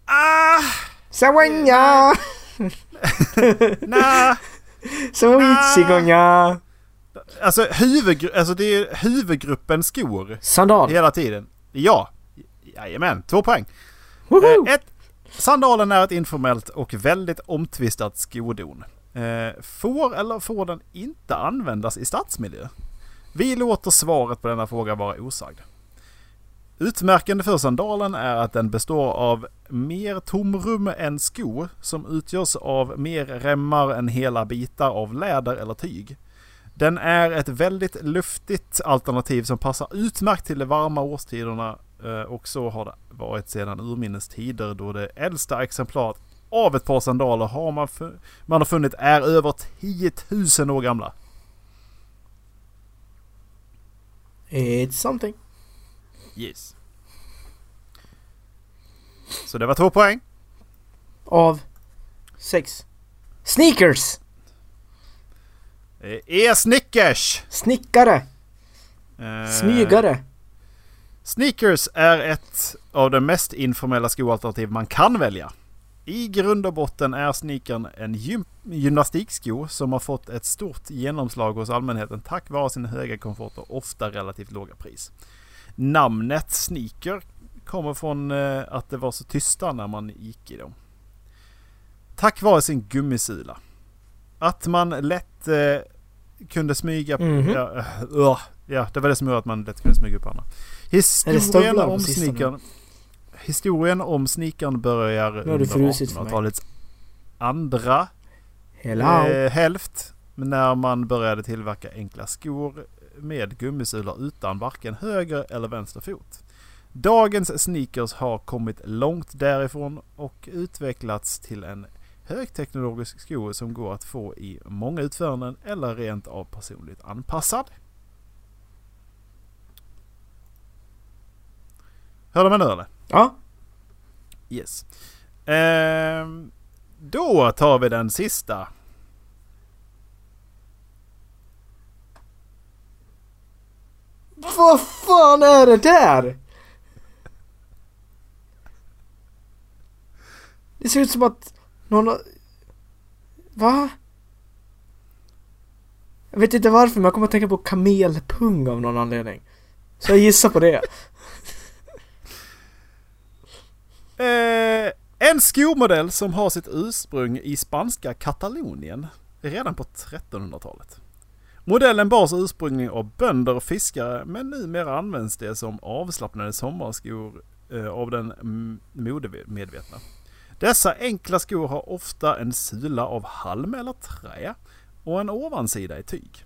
S1: Ah!
S2: Sawanya! *laughs*
S1: Nej! *laughs*
S2: Sawitsigonya!
S1: Alltså, huvudgru- alltså det är huvudgruppen skor
S2: Sandal!
S1: hela tiden. Ja. Jajamän, två poäng. Eh, ett, sandalen är ett informellt och väldigt omtvistat skodon. Eh, får eller får den inte användas i stadsmiljö? Vi låter svaret på denna fråga vara osagd. Utmärkande för sandalen är att den består av mer tomrum än sko som utgörs av mer remmar än hela bitar av läder eller tyg. Den är ett väldigt luftigt alternativ som passar utmärkt till de varma årstiderna eh, och så har det varit sedan urminnes tider då det äldsta exemplaret av ett par sandaler har man, man har funnit är över 10 000 år gamla.
S2: It's something.
S1: Yes. Så det var två poäng.
S2: Av sex. Sneakers!
S1: Det är Snickers!
S2: Snickare!
S1: Eh,
S2: Smygare!
S1: Sneakers är ett av de mest informella skoalternativ man kan välja. I grund och botten är sneakern en gym- gymnastiksko som har fått ett stort genomslag hos allmänheten tack vare sin höga komfort och ofta relativt låga pris. Namnet sneaker kommer från eh, att det var så tysta när man gick i dem. Tack vare sin gummisula. Att man lätt eh, kunde smyga...
S2: Mhm.
S1: Ja, eh, uh, ja, det var det som gjorde att man lätt kunde smyga upp på andra. Historien om sneakern... Historien om sneakern börjar under
S2: frusit för mig.
S1: 1800-talets... andra eh, hälft när man började tillverka enkla skor med gummisulor utan varken höger eller vänster fot. Dagens sneakers har kommit långt därifrån och utvecklats till en högteknologisk sko som går att få i många utföranden eller rent av personligt anpassad. Hör du mig nu eller?
S2: Ja.
S1: Yes. Ehm, då tar vi den sista.
S2: Vad fan är det där? Det ser ut som att någon har... Va? Jag vet inte varför men jag kommer att tänka på kamelpung av någon anledning. Så jag gissar på det. *laughs*
S1: Eh, en skomodell som har sitt ursprung i spanska Katalonien redan på 1300-talet. Modellen bars ursprungligen av bönder och fiskare men numera används det som avslappnade sommarskor eh, av den modemedvetna. Dessa enkla skor har ofta en sula av halm eller trä och en ovansida i tyg.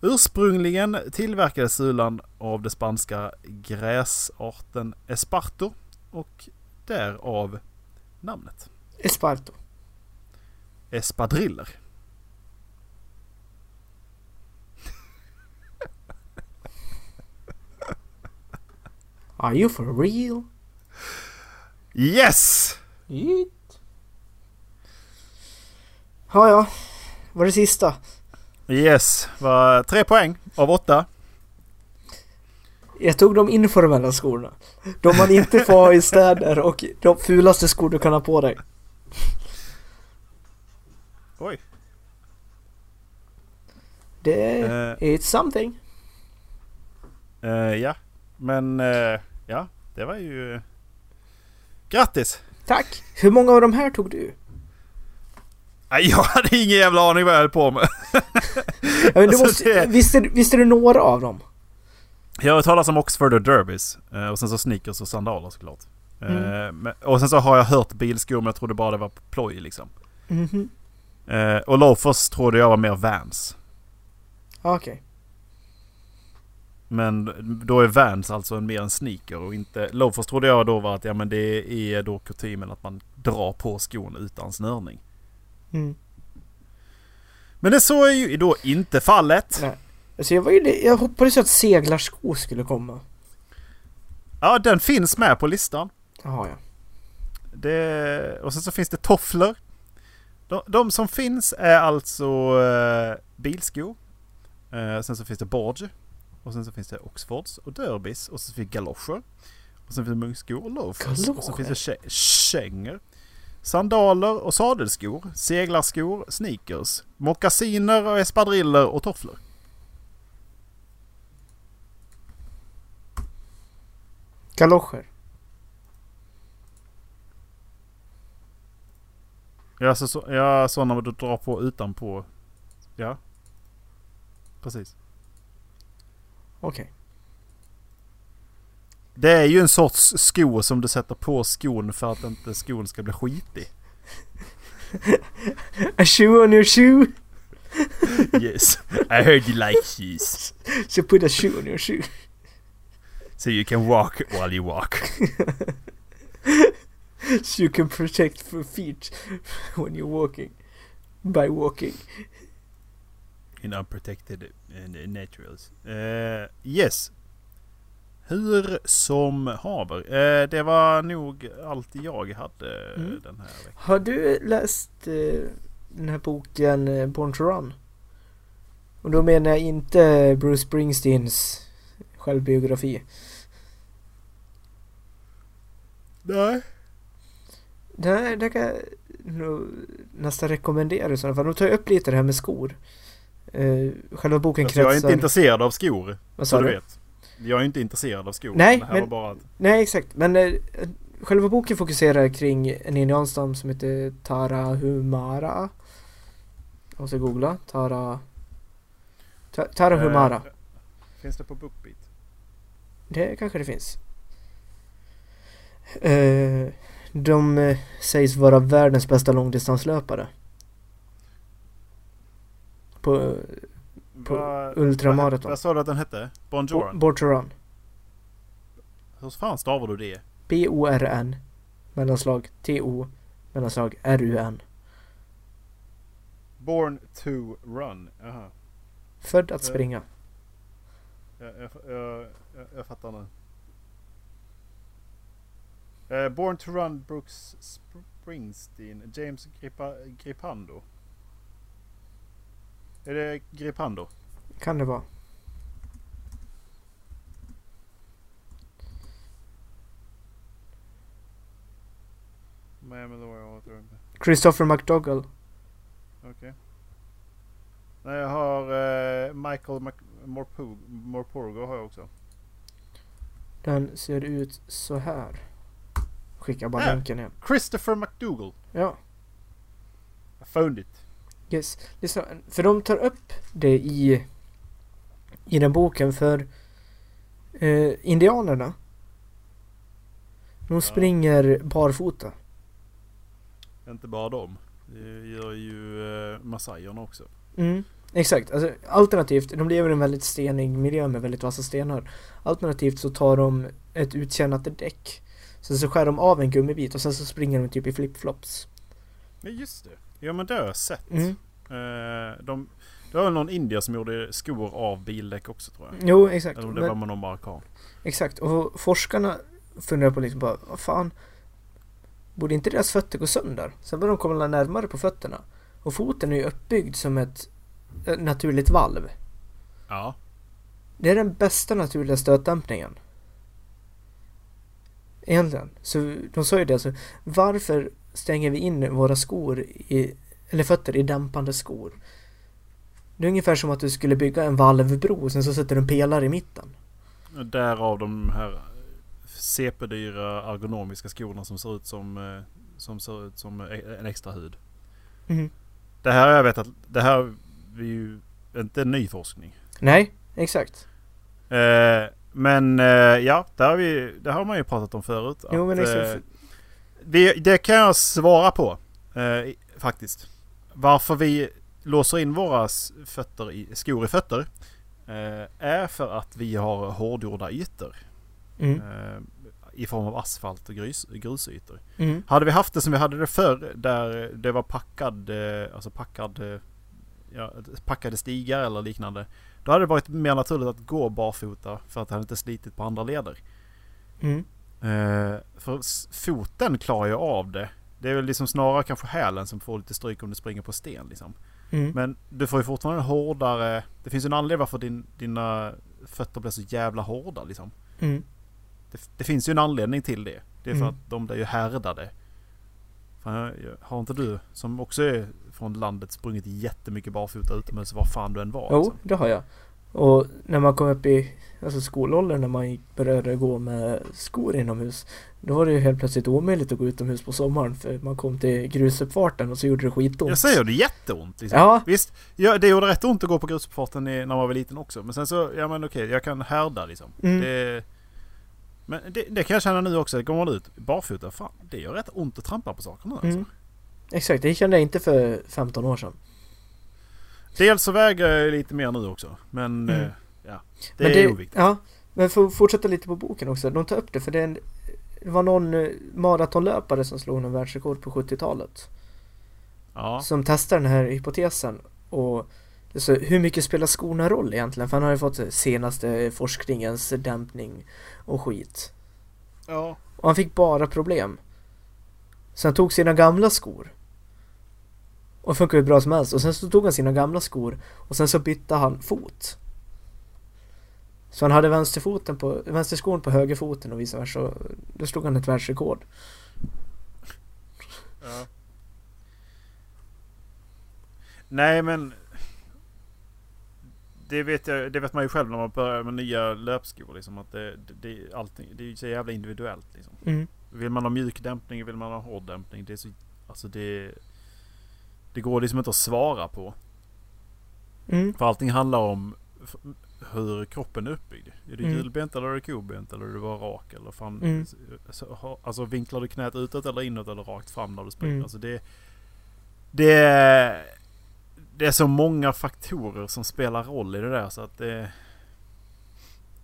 S1: Ursprungligen tillverkades sulan av det spanska gräsarten esparto och därav namnet.
S2: Esparto.
S1: Espadriller.
S2: Are you for real?
S1: Yes!
S2: Yeet. Ja, ja. Var det sista?
S1: Yes, var tre poäng av åtta.
S2: Jag tog de informella skorna. De man inte får ha i städer och de fulaste skor du kan ha på dig.
S1: Oj.
S2: Det
S1: Eh,
S2: är it's something.
S1: eh, ja, men eh, ja, det var ju... Grattis!
S2: Tack! Hur många av de här tog du?
S1: Nej, jag hade ingen jävla aning vad jag höll på med.
S2: Du *laughs*
S1: Alltså,
S2: måste,
S1: det-
S2: visste, visste du några av dem?
S1: Jag har talas om Oxford och Derbys. eh, Och sen så sneakers och sandaler såklart. Eh,
S2: Mm.
S1: Och sen så har jag hört bilskor men jag trodde bara det var ploj liksom.
S2: Mhm.
S1: Eh, Och loafers trodde jag var mer Vans.
S2: Okej.
S1: Men då är Vans alltså en mer en sneaker och inte... Loafers trodde jag då var att ja men det är då kutymen att man drar på skon utan snörning.
S2: Mm.
S1: Men det så är ju då inte fallet.
S2: Nej. Alltså jag, var ju, jag hoppades ju att seglarskor skulle komma.
S1: Ja, den finns med på listan.
S2: Jaha ja.
S1: Det, och sen så finns det tofflor. De, de som finns är alltså eh, bilskor. Eh, sen så finns det Borge. Och sen så finns det Oxfords och Derbys. Och så finns det galoscher. Och sen finns det munkskor och loafers. Och så finns det kä- kängor. Sandaler och sadelskor. Seglarskor, sneakers. Mockasiner och espadriller och tofflor.
S2: Galoscher.
S1: Ja, så, så, ja sådana du drar på utanpå. Ja. Precis.
S2: Okej.
S1: Det är ju en sorts sko som du sätter på skon för att inte skon ska bli skitig. *laughs*
S2: A shoe on your shoe.
S1: Yes. I heard you like shoes.
S2: So put a shoe on your shoe.
S1: So you can walk while you walk. *laughs*
S2: So you can protect your feet when you're walking. By walking.
S1: In unprotected uh, naturals. Uh, yes. Hur som haver. Uh, det var nog allt jag hade
S2: Mm.
S1: den här veckan.
S2: Har du läst eh, den här boken eh, Born to Run? Och då menar jag inte Bruce Springsteens självbiografi.
S1: Nej.
S2: Det, det kan jag nästan rekommendera i sådana fall. De tar upp lite det här med skor. Eh, själva boken
S1: Alltså, jag är
S2: kretsar...
S1: inte intresserad av skor.
S2: Vad sa
S1: du vet. Jag är inte intresserad av skor.
S2: Nej, men-
S1: bara.
S2: Nej, exakt. Men eh, själva boken fokuserar kring en indianstam som heter Tarahumara. Jag måste googla. Tara... Ta, Tarahumara.
S1: Eh, finns det på Bookbeat?
S2: Det kanske det finns. Eh, De sägs vara världens bästa långdistanslöpare. På På
S1: Vad-
S2: ultramaraton.
S1: Vad, sa du att den hette?
S2: To Run.
S1: Hur fan stavar du det?
S2: B-O-R-N. Mellanslag T-O. Mellanslag R-U-N.
S1: Born to run. Jaha.
S2: Född att
S1: Eh.
S2: springa.
S1: Jag, jag, jag, jag, jag fattar nu. Eh, Born to Run Brooks Springsteen. James Gripa, Gripando. Är det Gripando?
S2: Kan det vara.
S1: Miami Laura Author.
S2: Christopher McDougall.
S1: Okej. Nej, jag har eh, Michael Mac Morpurgo, Morpurgo har jag också.
S2: Den ser ut så här. Skicka bara länken igen.
S1: Christopher McDougall.
S2: Ja.
S1: I found it.
S2: Yes. För de tar upp det i, i den boken för eh, indianerna. De springer barfota.
S1: Inte bara dem. Det gör ju eh, massajerna också.
S2: Mm, exakt. Alltså, alternativt, de lever i en väldigt stenig miljö med väldigt vassa stenar. Alternativt så tar de ett uttjänat däck. Sen så skär de av en gummibit och sen så springer de typ i flipflops.
S1: Ja just det. Ja men det har jag sett.
S2: Mm.
S1: Eh, de, det var väl någon indier som gjorde skor av bildäck också tror jag.
S2: Jo, exakt.
S1: Eller om det
S2: Men-
S1: var med någon marockan.
S2: Exakt, och forskarna funderar på liksom bara, vad fan, borde inte deras fötter gå sönder? Sen börjar de komma närmare på fötterna. Och foten är ju uppbyggd som ett eh, naturligt valv.
S1: Ja.
S2: Det är den bästa naturliga stötdämpningen. Egentligen. Så de sa ju det, alltså, varför stänger vi in våra skor i, eller fötter i dämpande skor? Det är ungefär som att du skulle bygga en valvbro och sen så sätter du en pelare i mitten.
S1: Därav de här CP-dyra ergonomiska skorna som ser ut som, eh, som, ser ut som e- en extra hud.
S2: Mhm.
S1: Det här har jag vet att det här är ju inte ny forskning.
S2: Nej, exakt.
S1: Eh, men eh, ja, det har, vi, det har man ju pratat om förut.
S2: Jo, men
S1: att,
S2: exakt.
S1: Vi, det kan jag svara på eh, faktiskt. Varför vi låser in våra fötter i, skor i fötter eh, är för att vi har hårdgjorda ytor.
S2: Mm.
S1: Eh, I form av asfalt och grus, grusytor.
S2: Mm.
S1: Hade vi haft det som vi hade det förr där det var packad, eh, alltså packad, eh, ja, packade stigar eller liknande. Då hade det varit mer naturligt att gå barfota för att det hade inte slitit på andra leder.
S2: Mm.
S1: Eh, för foten klarar ju av det. Det är väl liksom snarare kanske hälen som får lite stryk om du springer på sten liksom.
S2: Mm.
S1: Men du får ju fortfarande en hårdare... Det finns ju en anledning varför din, dina fötter blir så jävla hårda liksom.
S2: Mm.
S1: Det, det finns ju en anledning till det. Det är för
S2: Mm.
S1: att de blir ju härdade. Fan, har inte du som också är från landet sprungit jättemycket barfota utomhus var fan du än var?
S2: Jo,
S1: liksom?
S2: det har jag. Och när man kom upp i alltså skolåldern när man började gå med skor inomhus. Då var det ju helt plötsligt omöjligt att gå utomhus på sommaren för man kom till grusuppfarten och så gjorde det skitont.
S1: Jag säger det jätteont liksom.
S2: Ja.
S1: Visst, ja, det gjorde rätt ont att gå på grusuppfarten när man var liten också. Men sen så, ja men okej, jag kan härda liksom.
S2: Mm.
S1: Det, men det, det kan jag känna nu också. Går man ut barfota, fan det gör rätt ont att trampa på saker nu alltså.
S2: Mm. Exakt, det kände jag inte för 15 år sedan.
S1: Dels så väger jag lite mer nu också. Men
S2: Mm.
S1: eh, ja, det
S2: men
S1: är oviktigt.
S2: Ja, men för att fortsätta lite på boken också. De tar upp det för det, en, det var någon eh, maratonlöpare som slog någon världsrekord på 70-talet.
S1: Ja.
S2: Som testar den här hypotesen. Och så hur mycket spelar skorna roll egentligen? För han har ju fått senaste forskningens dämpning och skit.
S1: ja.
S2: Och han fick bara problem. Så han tog sina gamla skor. Och funkar hur bra som helst. Och sen så tog han sina gamla skor. Och sen så bytte han fot. Så han hade vänsterfoten på, vänsterskon på högerfoten och vice versa. Då slog han ett världsrekord.
S1: Ja. Nej men det vet, jag, det vet man ju själv när man börjar med nya löpskor. Liksom, att det, det, det, allting, det är ju så jävla individuellt. Liksom.
S2: Mm.
S1: Vill man ha mjuk dämpning, vill man ha hård dämpning. Det, är så, alltså det, det går liksom inte att svara på.
S2: Mm.
S1: För allting handlar om... hur kroppen är uppbyggd. Är du
S2: Mm.
S1: hjulbent eller är du kobent eller är du bara rak? Eller fan,
S2: Mm.
S1: så, alltså vinklar du knät utåt eller inåt eller rakt fram när du springer?
S2: Mm.
S1: Alltså det, det, är, det är så många faktorer som spelar roll i det där så att det...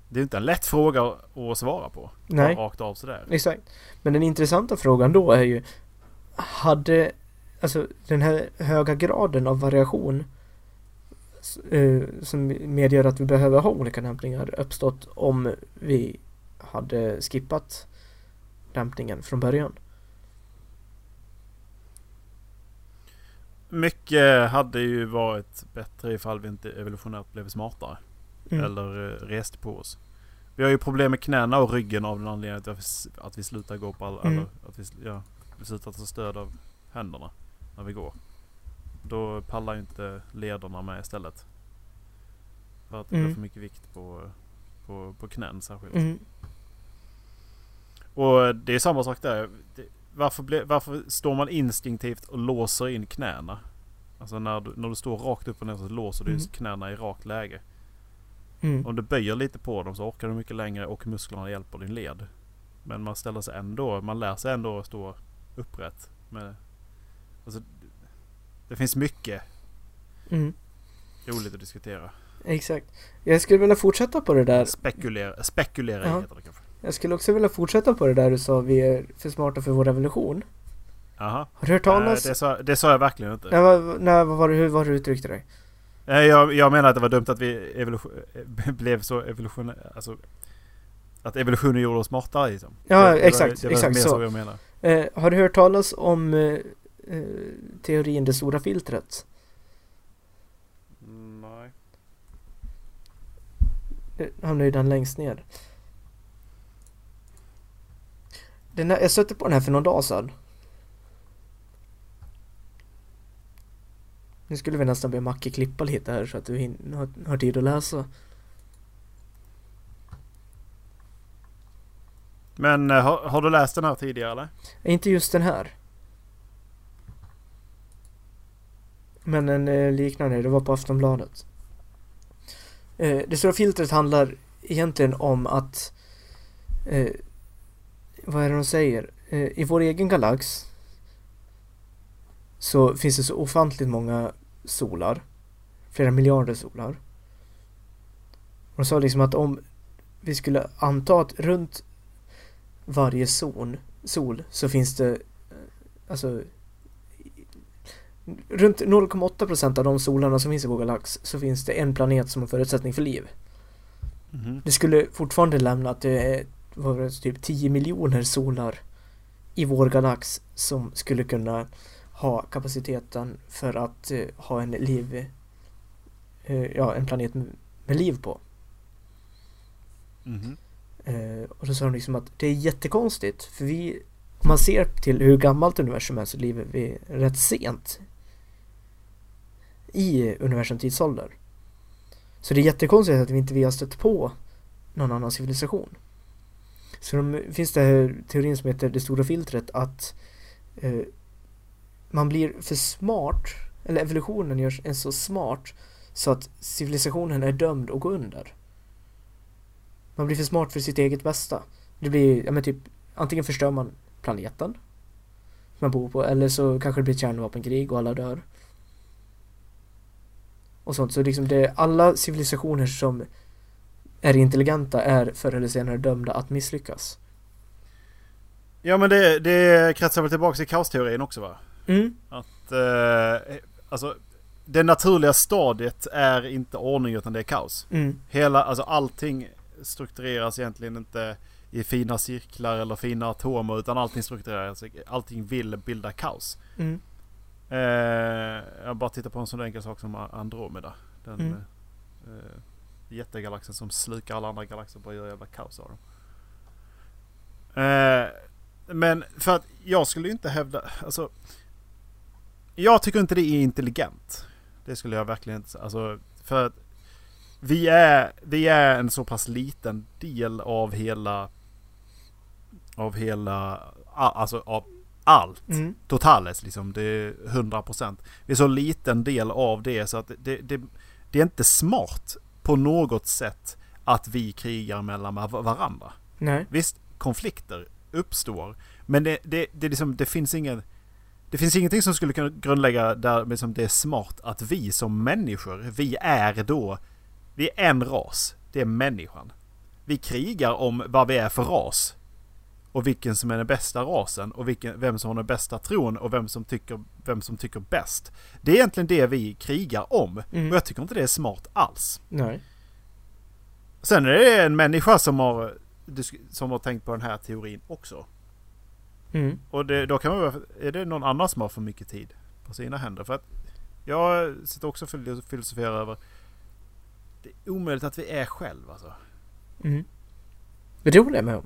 S1: Det är inte en lätt fråga att svara på.
S2: Nej.
S1: Rakt av sådär.
S2: Exakt. Men den intressanta frågan då är ju Hade Alltså den här höga graden av variation eh, Som medger att vi behöver ha olika dämpningar uppstått om vi hade skippat dämpningen från början.
S1: Mycket hade ju varit bättre ifall vi inte evolutionärt blev smartare.
S2: Mm.
S1: Eller eh, reste på oss. Vi har ju problem med knäna och ryggen av den anledningen att vi, s- att vi slutar gå på alla,
S2: Mm.
S1: eller att vi, ja, vi slutar ta stöd av händerna när vi går. Då pallar ju inte lederna med istället. För att det
S2: Mm.
S1: blir för mycket vikt på, på, på knän särskilt.
S2: Mm.
S1: Och det är samma sak där. Det, varför, ble, varför står man instinktivt och låser in knäna? Alltså när du, när du står rakt upp och ner så låser du
S2: Mm.
S1: knäna i rakt läge.
S2: Mm.
S1: Om du böjer lite på dem så orkar du mycket längre och musklerna hjälper din led. Men man ställer sig ändå, man lär sig ändå att stå upprätt. Med, alltså, det finns mycket
S2: Mm.
S1: roligt att diskutera.
S2: Exakt. Jag skulle vilja fortsätta på det där.
S1: Spekulera, spekulera
S2: Ja.
S1: heter det kanske.
S2: Jag skulle också vilja fortsätta på det där du sa vi är för smarta för vår revolution.
S1: Aha.
S2: Har du hört
S1: Nej,
S2: talas?
S1: det, sa, det sa jag verkligen inte.
S2: Nej, vad, nej, vad var det, hur var det du uttryckte dig?
S1: Nej, Jag, jag menar att det var dumt att vi evolution, *laughs* blev så evolution... Alltså, att evolutionen gjorde oss smartare liksom.
S2: Ja,
S1: det, det
S2: exakt,
S1: Var, det var
S2: exakt så.
S1: så jag menar.
S2: Eh, har du hört talas om eh, eh, teorin det stora filtret?
S1: Nej.
S2: Det hamnar ju den längst ner. Den här, jag stötte på den här för någon dag sedan. Nu skulle vi nästan be Macke klippa lite här så att du hin- har, har tid att läsa.
S1: Men eh, har, har du läst den här tidigare eller?
S2: Inte just den här. Men en eh, liknande, det var på Aftonbladet. Eh, det stora filtret handlar egentligen om att eh, vad är det de säger? Eh, I vår egen galax så finns det så ofantligt många solar. Flera miljarder solar. Och de sa liksom att om vi skulle anta att runt varje zon, sol så finns det eh, alltså runt 0,8% av de solarna som finns i vår galax så finns det en planet som har förutsättning för liv.
S1: Mhm.
S2: Det skulle fortfarande lämna att det är var det, typ 10 miljoner solar i vår galax som skulle kunna ha kapaciteten för att eh, ha en liv eh, ja, en planet med, med liv på.
S1: Mhm.
S2: Eh, och då sa de liksom att det är jättekonstigt för vi om man ser till hur gammalt universum är så lever vi rätt sent i universum tidsålder. Så det är jättekonstigt att vi inte vi har stött på någon annan civilisation. Så de, finns det här teorin som heter det stora filtret att eh, man blir för smart, eller evolutionen görs en så smart så att civilisationen är dömd att gå under. Man blir för smart för sitt eget bästa. Det blir, ja men typ, antingen förstör man planeten man bor på, eller så kanske det blir ett kärnvapenkrig och alla dör. Och sånt, så liksom det alla civilisationer som är intelligenta är förr eller senare dömda att misslyckas.
S1: Ja men det, det kretsar väl tillbaka till kaosteorin också va?
S2: Mm.
S1: Att eh, alltså det naturliga stadiet är inte ordning utan det är kaos.
S2: Mm.
S1: Hela, alltså allting struktureras egentligen inte i fina cirklar eller fina atomer utan allting struktureras, allting vill bilda kaos.
S2: Mm.
S1: Eh, jag bara tittar på en sån enkel sak som Andromeda. Den
S2: Mm.
S1: eh, jättegalaxen som slukar alla andra galaxer och bara gör jävla kaos av dem. Eh, men för att jag skulle inte hävda, alltså. Jag tycker inte det är intelligent. Det skulle jag verkligen inte säga. Alltså, för att vi är, vi är en så pass liten del av hela, av hela, alltså av allt
S2: Mm.
S1: totales liksom. Det är 100%. Vi är så liten del av det så att det, det, det är inte smart på något sätt att vi krigar mellan varandra.
S2: Nej.
S1: Visst, konflikter uppstår. Men det, det, det, liksom, det finns ingen... Det finns ingenting som skulle kunna grundlägga där liksom det är smart att vi som människor, vi är då... Vi är en ras. Det är människan. Vi krigar om vad vi är för ras. Och vilken som är den bästa rasen och vilken, vem som har den bästa tron och vem som tycker, vem som tycker bäst. Det är egentligen det vi krigar om.
S2: Mm.
S1: Och jag tycker inte det är smart alls.
S2: Nej.
S1: Sen är det en människa som har, som har tänkt på den här teorin också.
S2: Mm.
S1: Och det, då kan man vara, är det någon annan som har för mycket tid på sina händer? För att jag sitter också och filosoferar över det är omöjligt att vi är själv alltså.
S2: Mm. Det jag med.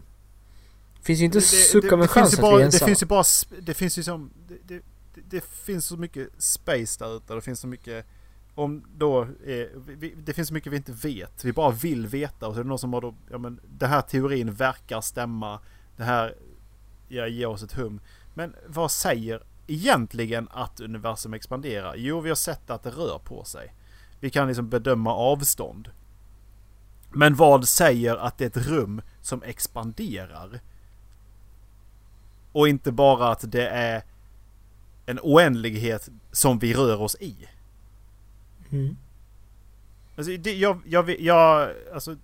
S2: Finns ju inte
S1: Det-
S2: suck
S1: det-
S2: om
S1: det
S2: en
S1: finns
S2: chans att
S1: bara,
S2: vi är
S1: Det finns ju bara, det finns ju som, det, det, det, finns så mycket space där ute. Det finns så mycket, om då, är, vi, det finns så mycket vi inte vet. Vi bara vill veta och så är det någon som har då, ja men den här teorin verkar stämma. Det här, ja, ger oss ett hum. Men vad säger egentligen att universum expanderar? Jo, vi har sett att det rör på sig. Vi kan liksom bedöma avstånd. Men vad säger att det är ett rum som expanderar? Och inte bara att det är en oändlighet som vi rör oss i.
S2: Mm.
S1: Alltså, det, jag, jag, jag, alltså...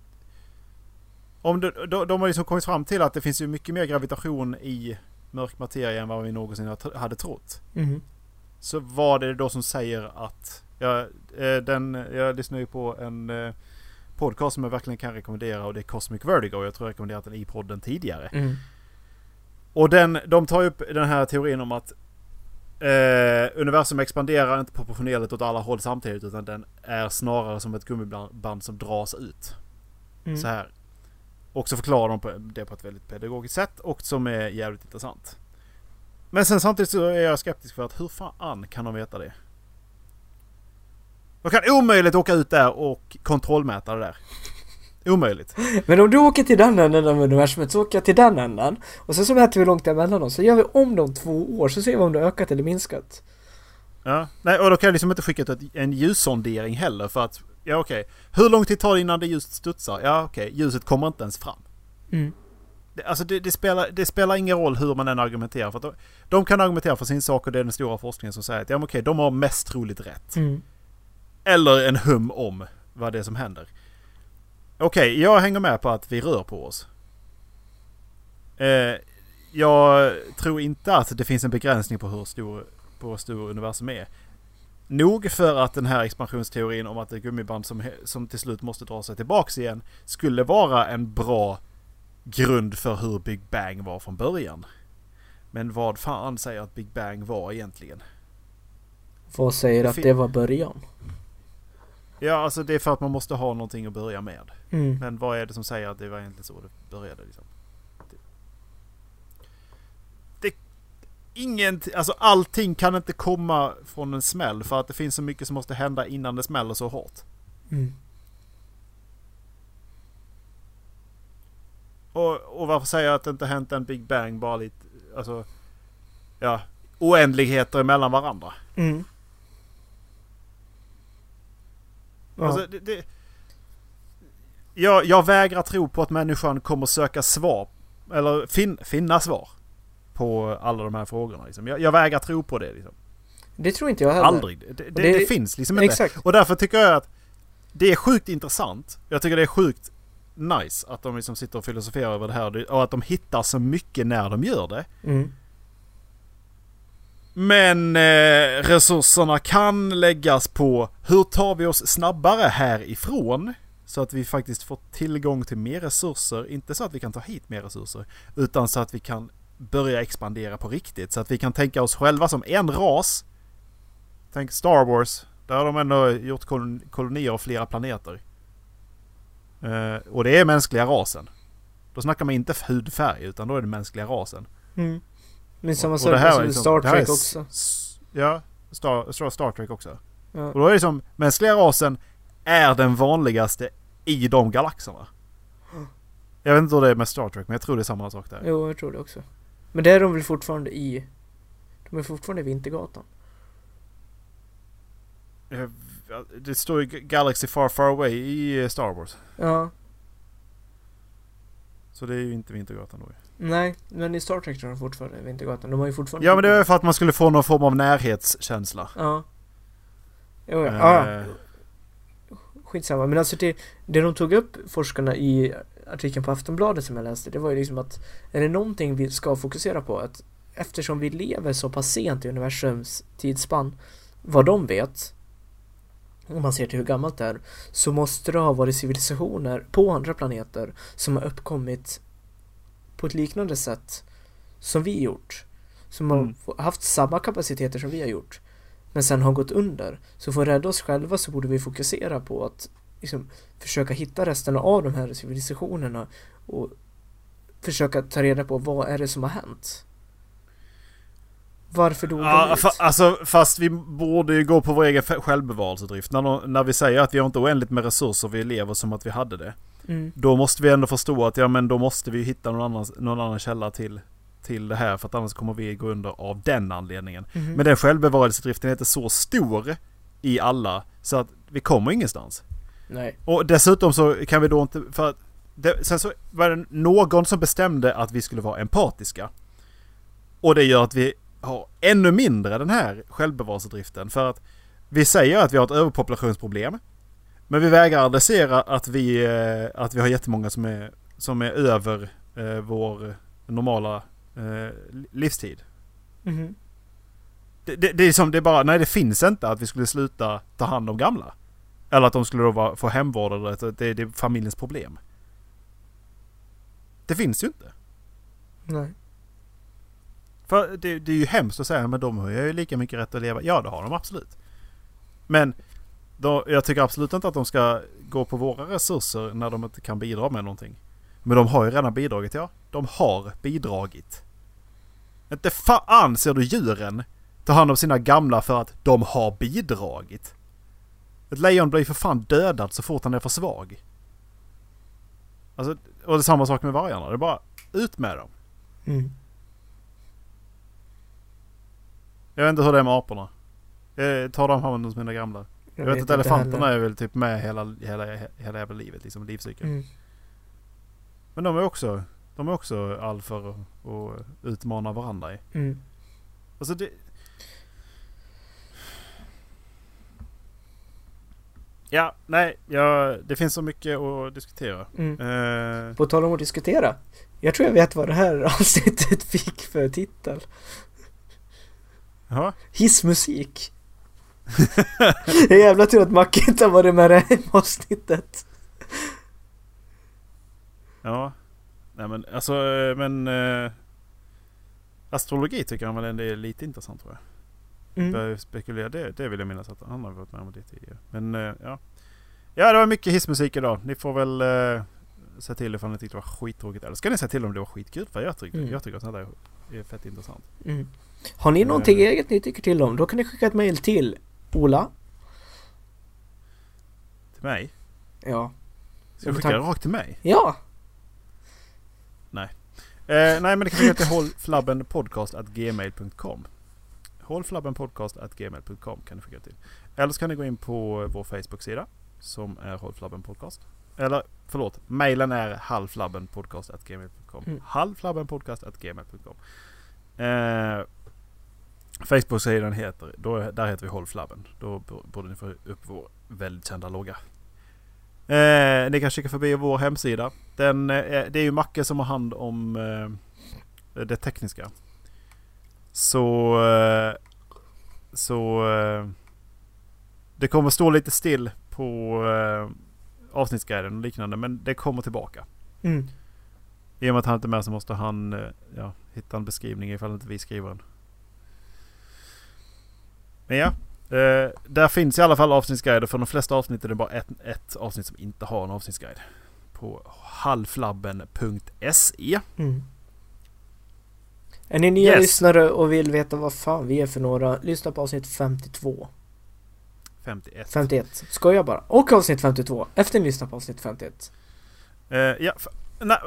S1: Om det, de, de har liksom kommit fram till att det finns ju mycket mer gravitation i mörk materia än vad vi någonsin hade trott.
S2: Mm.
S1: Så vad är det då som säger att... Jag, eh, den, jag lyssnar ju på en eh, podcast som jag verkligen kan rekommendera och det är Cosmic Vertigo. Jag tror jag rekommenderat den i podden tidigare.
S2: Mm.
S1: Och den, de tar upp den här teorin om att eh, universum expanderar inte proportionerligt åt alla håll samtidigt utan den är snarare som ett gummiband som dras ut.
S2: Mm.
S1: Så här. Och så förklarar de på- det på ett väldigt pedagogiskt sätt och som är jävligt intressant. Men sen samtidigt så är jag skeptisk för att hur fan kan de veta det? De kan omöjligt åka ut där och kontrollmäta det där. Omöjligt.
S2: Men om du åker till den änden av universumet så åker jag till den änden. Och sen så mäter vi långt det är mellan oss. Så gör vi om de två år så ser vi om det har ökat eller minskat.
S1: Ja. Nej, och då kan jag liksom inte skicka ut en ljussondering heller för att... Ja okej. Hur lång tid tar det innan det just studsar? Ja okej, ljuset kommer inte ens fram.
S2: Mm.
S1: Det, alltså det, det, spelar, det spelar ingen roll hur man än argumenterar. För att de, de kan argumentera för sin sak och det är den stora forskningen som säger att ja okej, de har mest troligt rätt.
S2: Mm.
S1: Eller en hum om vad det är som händer. Okej, jag hänger med på att vi rör på oss. Eh, jag tror inte att det finns en begränsning på hur stor, på hur stor universum är. Nog för att den här expansionsteorin om att det är gummiband som, som till slut måste dra sig tillbaks igen skulle vara en bra grund för hur Big Bang var från början. Men vad fan säger att Big Bang var egentligen?
S2: Vad säger
S1: Det
S2: att det var början?
S1: Ja, alltså det är för att man måste ha någonting att börja med.
S2: Mm.
S1: Men vad är det som säger att det var egentligen så det började liksom? Det, det, ingen, alltså allting kan inte komma från en smäll för att det finns så mycket som måste hända innan det smäller så hårt.
S2: Mm.
S1: Och, och varför säger jag att det inte hänt en Big Bang bara lite, alltså, ja, oändligheter mellan varandra?
S2: Mm. Ja.
S1: Alltså, det, det, jag, jag vägrar tro på att människan kommer söka svar, eller fin, finna svar på alla de här frågorna. Liksom. Jag, jag vägrar tro på det. Liksom.
S2: det tror inte jag heller.
S1: Aldrig. Det, det, det,
S2: det-
S1: finns liksom inte.
S2: Exakt.
S1: Och därför tycker jag att det är sjukt intressant. Jag tycker det är sjukt nice att de liksom sitter och filosoferar över det här och att de hittar så mycket när de gör det.
S2: Mm.
S1: Men eh, resurserna kan läggas på hur tar vi oss snabbare härifrån? Så att vi faktiskt får tillgång till mer resurser. Inte så att vi kan ta hit mer resurser. Utan så att vi kan börja expandera på riktigt. Så att vi kan tänka oss själva som en ras. Tänk Star Wars. Där har de ändå gjort kolon- kolonier av flera planeter. Eh, och det är mänskliga rasen. Då snackar man inte hudfärg utan då är det mänskliga rasen.
S2: Mm. Men samma sak som i
S1: liksom-
S2: Star Trek
S1: är
S2: också.
S1: Ja, Star, Star, Trek också.
S2: Ja.
S1: Och då är det som, mänskliga rasen är den vanligaste i de galaxerna. Jag vet inte hur det är med Star Trek, men jag tror det är samma sak där.
S2: Jo, jag tror det också. Men det är de väl fortfarande i... De är fortfarande i Vintergatan.
S1: Eh, det står ju Galaxy Far Far Away i Star Wars.
S2: Ja.
S1: Så det är ju inte Vintergatan då.
S2: Nej, men i Star Trek har de fortfarande Vintergatan. De har ju fortfarande...
S1: Ja men det är för att man skulle få någon form av närhetskänsla.
S2: Ja. Jo, ja. Ja. Skitsamma. Men alltså det, det de tog upp, forskarna i artikeln på Aftonbladet som jag läste, det var ju liksom att är det någonting vi ska fokusera på att eftersom vi lever så pass sent i universums tidsspann, vad de vet, om man ser till hur gammalt det är, så måste det ha varit civilisationer på andra planeter som har uppkommit på ett liknande sätt som vi gjort. Som
S1: Mm.
S2: har haft samma kapaciteter som vi har gjort. Men sen har gått under. Så för att rädda oss själva så borde vi fokusera på att liksom, försöka hitta resten av de här civilisationerna och försöka ta reda på vad är det som har hänt. Varför dog
S1: Ja,
S2: de ut?
S1: fa- alltså fast vi borde ju gå på vår egen självbevarelsedrift. När, de- när vi säger att vi har inte oändligt med resurser, vi lever som att vi hade det.
S2: Mm.
S1: Då måste vi ändå förstå att ja men då måste vi hitta någon annan, någon annan källa till, till det här. För att annars kommer vi gå under av den anledningen.
S2: Mhm.
S1: Men den självbevarelsedriften är inte så stor i alla. Så att vi kommer ingenstans.
S2: Nej.
S1: Och dessutom så kan vi då inte... För att det, sen så var det någon som bestämde att vi skulle vara empatiska. Och det gör att vi har ännu mindre den här självbevarelsedriften. För att vi säger att vi har ett överpopulationsproblem. Men vi vägrar adressera att vi, eh, att vi har jättemånga som är, som är över eh, vår normala eh, livstid.
S2: Mhm.
S1: Det, det, det är som det är bara, nej det finns inte att vi skulle sluta ta hand om gamla. Eller att de skulle då vara, få hemvård eller att det, det är familjens problem. Det finns ju inte.
S2: Nej.
S1: För det, det är ju hemskt att säga men de har ju lika mycket rätt att leva. Ja det har de absolut. Men då, jag tycker absolut inte att de ska gå på våra resurser när de inte kan bidra med någonting. Men de har ju redan bidragit ja. De har bidragit. Inte fan ser du djuren ta hand om sina gamla för att de har bidragit. Ett lejon blir för fan dödad så fort han är för svag. Alltså, och det är samma sak med vargarna. Det är bara ut med dem.
S2: Mm.
S1: Jag vet inte hur det är med aporna. Eh, tar de hand om sina gamla? Jag, vet att
S2: inte
S1: elefanterna
S2: heller.
S1: är väl typ med hela, hela, hela jävla livet, liksom livscykeln.
S2: Mm.
S1: Men de är också, de är också all för att att utmana varandra i.
S2: Mm.
S1: Alltså det... Ja, nej, ja, det finns så mycket att diskutera.
S2: Mm.
S1: Eh,
S2: På tal om att diskutera. Jag tror jag vet vad det här *laughs* avsnittet fick för titel.
S1: Ja.
S2: Hissmusik. *laughs* det är jävla tur att Macke inte har varit med det här avsnittet.
S1: Ja. Nej men alltså, eh, men... Eh, astrologi tycker han väl ändå är lite intressant tror jag.
S2: Mm.
S1: Börjar spekulera, det, det vill jag minnas att han har varit med om det tidigare. Men eh, ja. Ja, det var mycket hissmusik idag. Ni får väl eh, säga till ifall ni tyckte det var skittråkigt. Eller ska ni säga till om det var skitkul? För jag tycker,
S2: Mm.
S1: jag tycker att det här är fett intressant.
S2: Mm. Har ni någonting
S1: Eh.
S2: eget ni tycker till om? Då kan ni skicka ett mail till Ola.
S1: Till mig?
S2: Ja.
S1: Ska du skicka det rakt till mig?
S2: Ja.
S1: Eh, nej men det kan skicka till hållflabbenpodcast.gmail.com Hållflabbenpodcast.gmail.com kan du skicka till. Eller så kan ni gå in på vår Facebook-sida som är Hållflabben Podcast. Eller förlåt, mejlen är halvflabbenpodcast.gmail.com
S2: Mm.
S1: Halvflabbenpodcast.gmail.com eh, Facebook-sidan heter, då, där heter vi Hållflabben. Då b- borde ni få upp vår väldigt kända logga. Eh, ni kan kika förbi vår hemsida. Den, eh, det är ju Macke som har hand om eh, det tekniska. Så... Eh, så... Eh, det kommer stå lite still på eh, avsnittsguiden och liknande. Men det kommer tillbaka.
S2: Mm.
S1: I och med att han inte är med så måste han eh, ja, hitta en beskrivning ifall inte vi skriver den. Men ja. Eh, där finns i alla fall avsnittsguider. För de flesta avsnitt är det bara ett, ett avsnitt som inte har en avsnittsguide. På halvflabben.se.
S2: Mm. Är ni nya
S1: Yes.
S2: lyssnare och vill veta vad fan vi är för några, lyssna på avsnitt 52.
S1: 51.
S2: 51. Skojar bara. Och avsnitt 52. Efter ni lyssnar på avsnitt 51.
S1: Eh, ja, nej,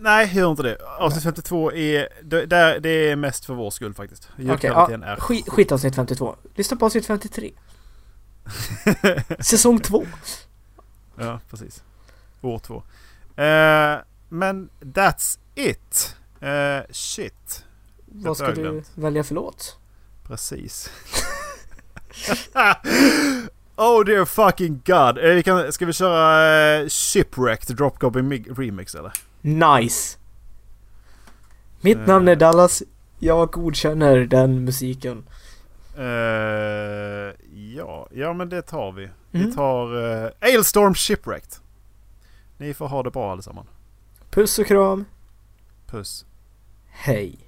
S1: nej, gör inte det. Avsnitt 52 är, det, där, det är mest för vår skull faktiskt. Ljudkvaliteten
S2: ja,
S1: är
S2: skit, skit avsnitt 52. Lyssna på avsnitt 53. *laughs* Säsong två.
S1: Ja, precis. År två. Eh, men that's it. Eh, shit.
S2: Vad ska du välja för låt?
S1: Precis. *laughs* *laughs* oh dear fucking god. Eh, vi kan, ska vi köra eh, Shipwrecked Drop Goblin Remix eller?
S2: Nice! Mitt
S1: Eh.
S2: namn är Dallas. Jag godkänner den musiken.
S1: Eh, ja, ja men det tar vi. Vi
S2: Mm.
S1: tar uh, Ailstorm Shipwrecked. Ni får ha det bra allesammans.
S2: Puss och kram.
S1: Puss.
S2: Hej.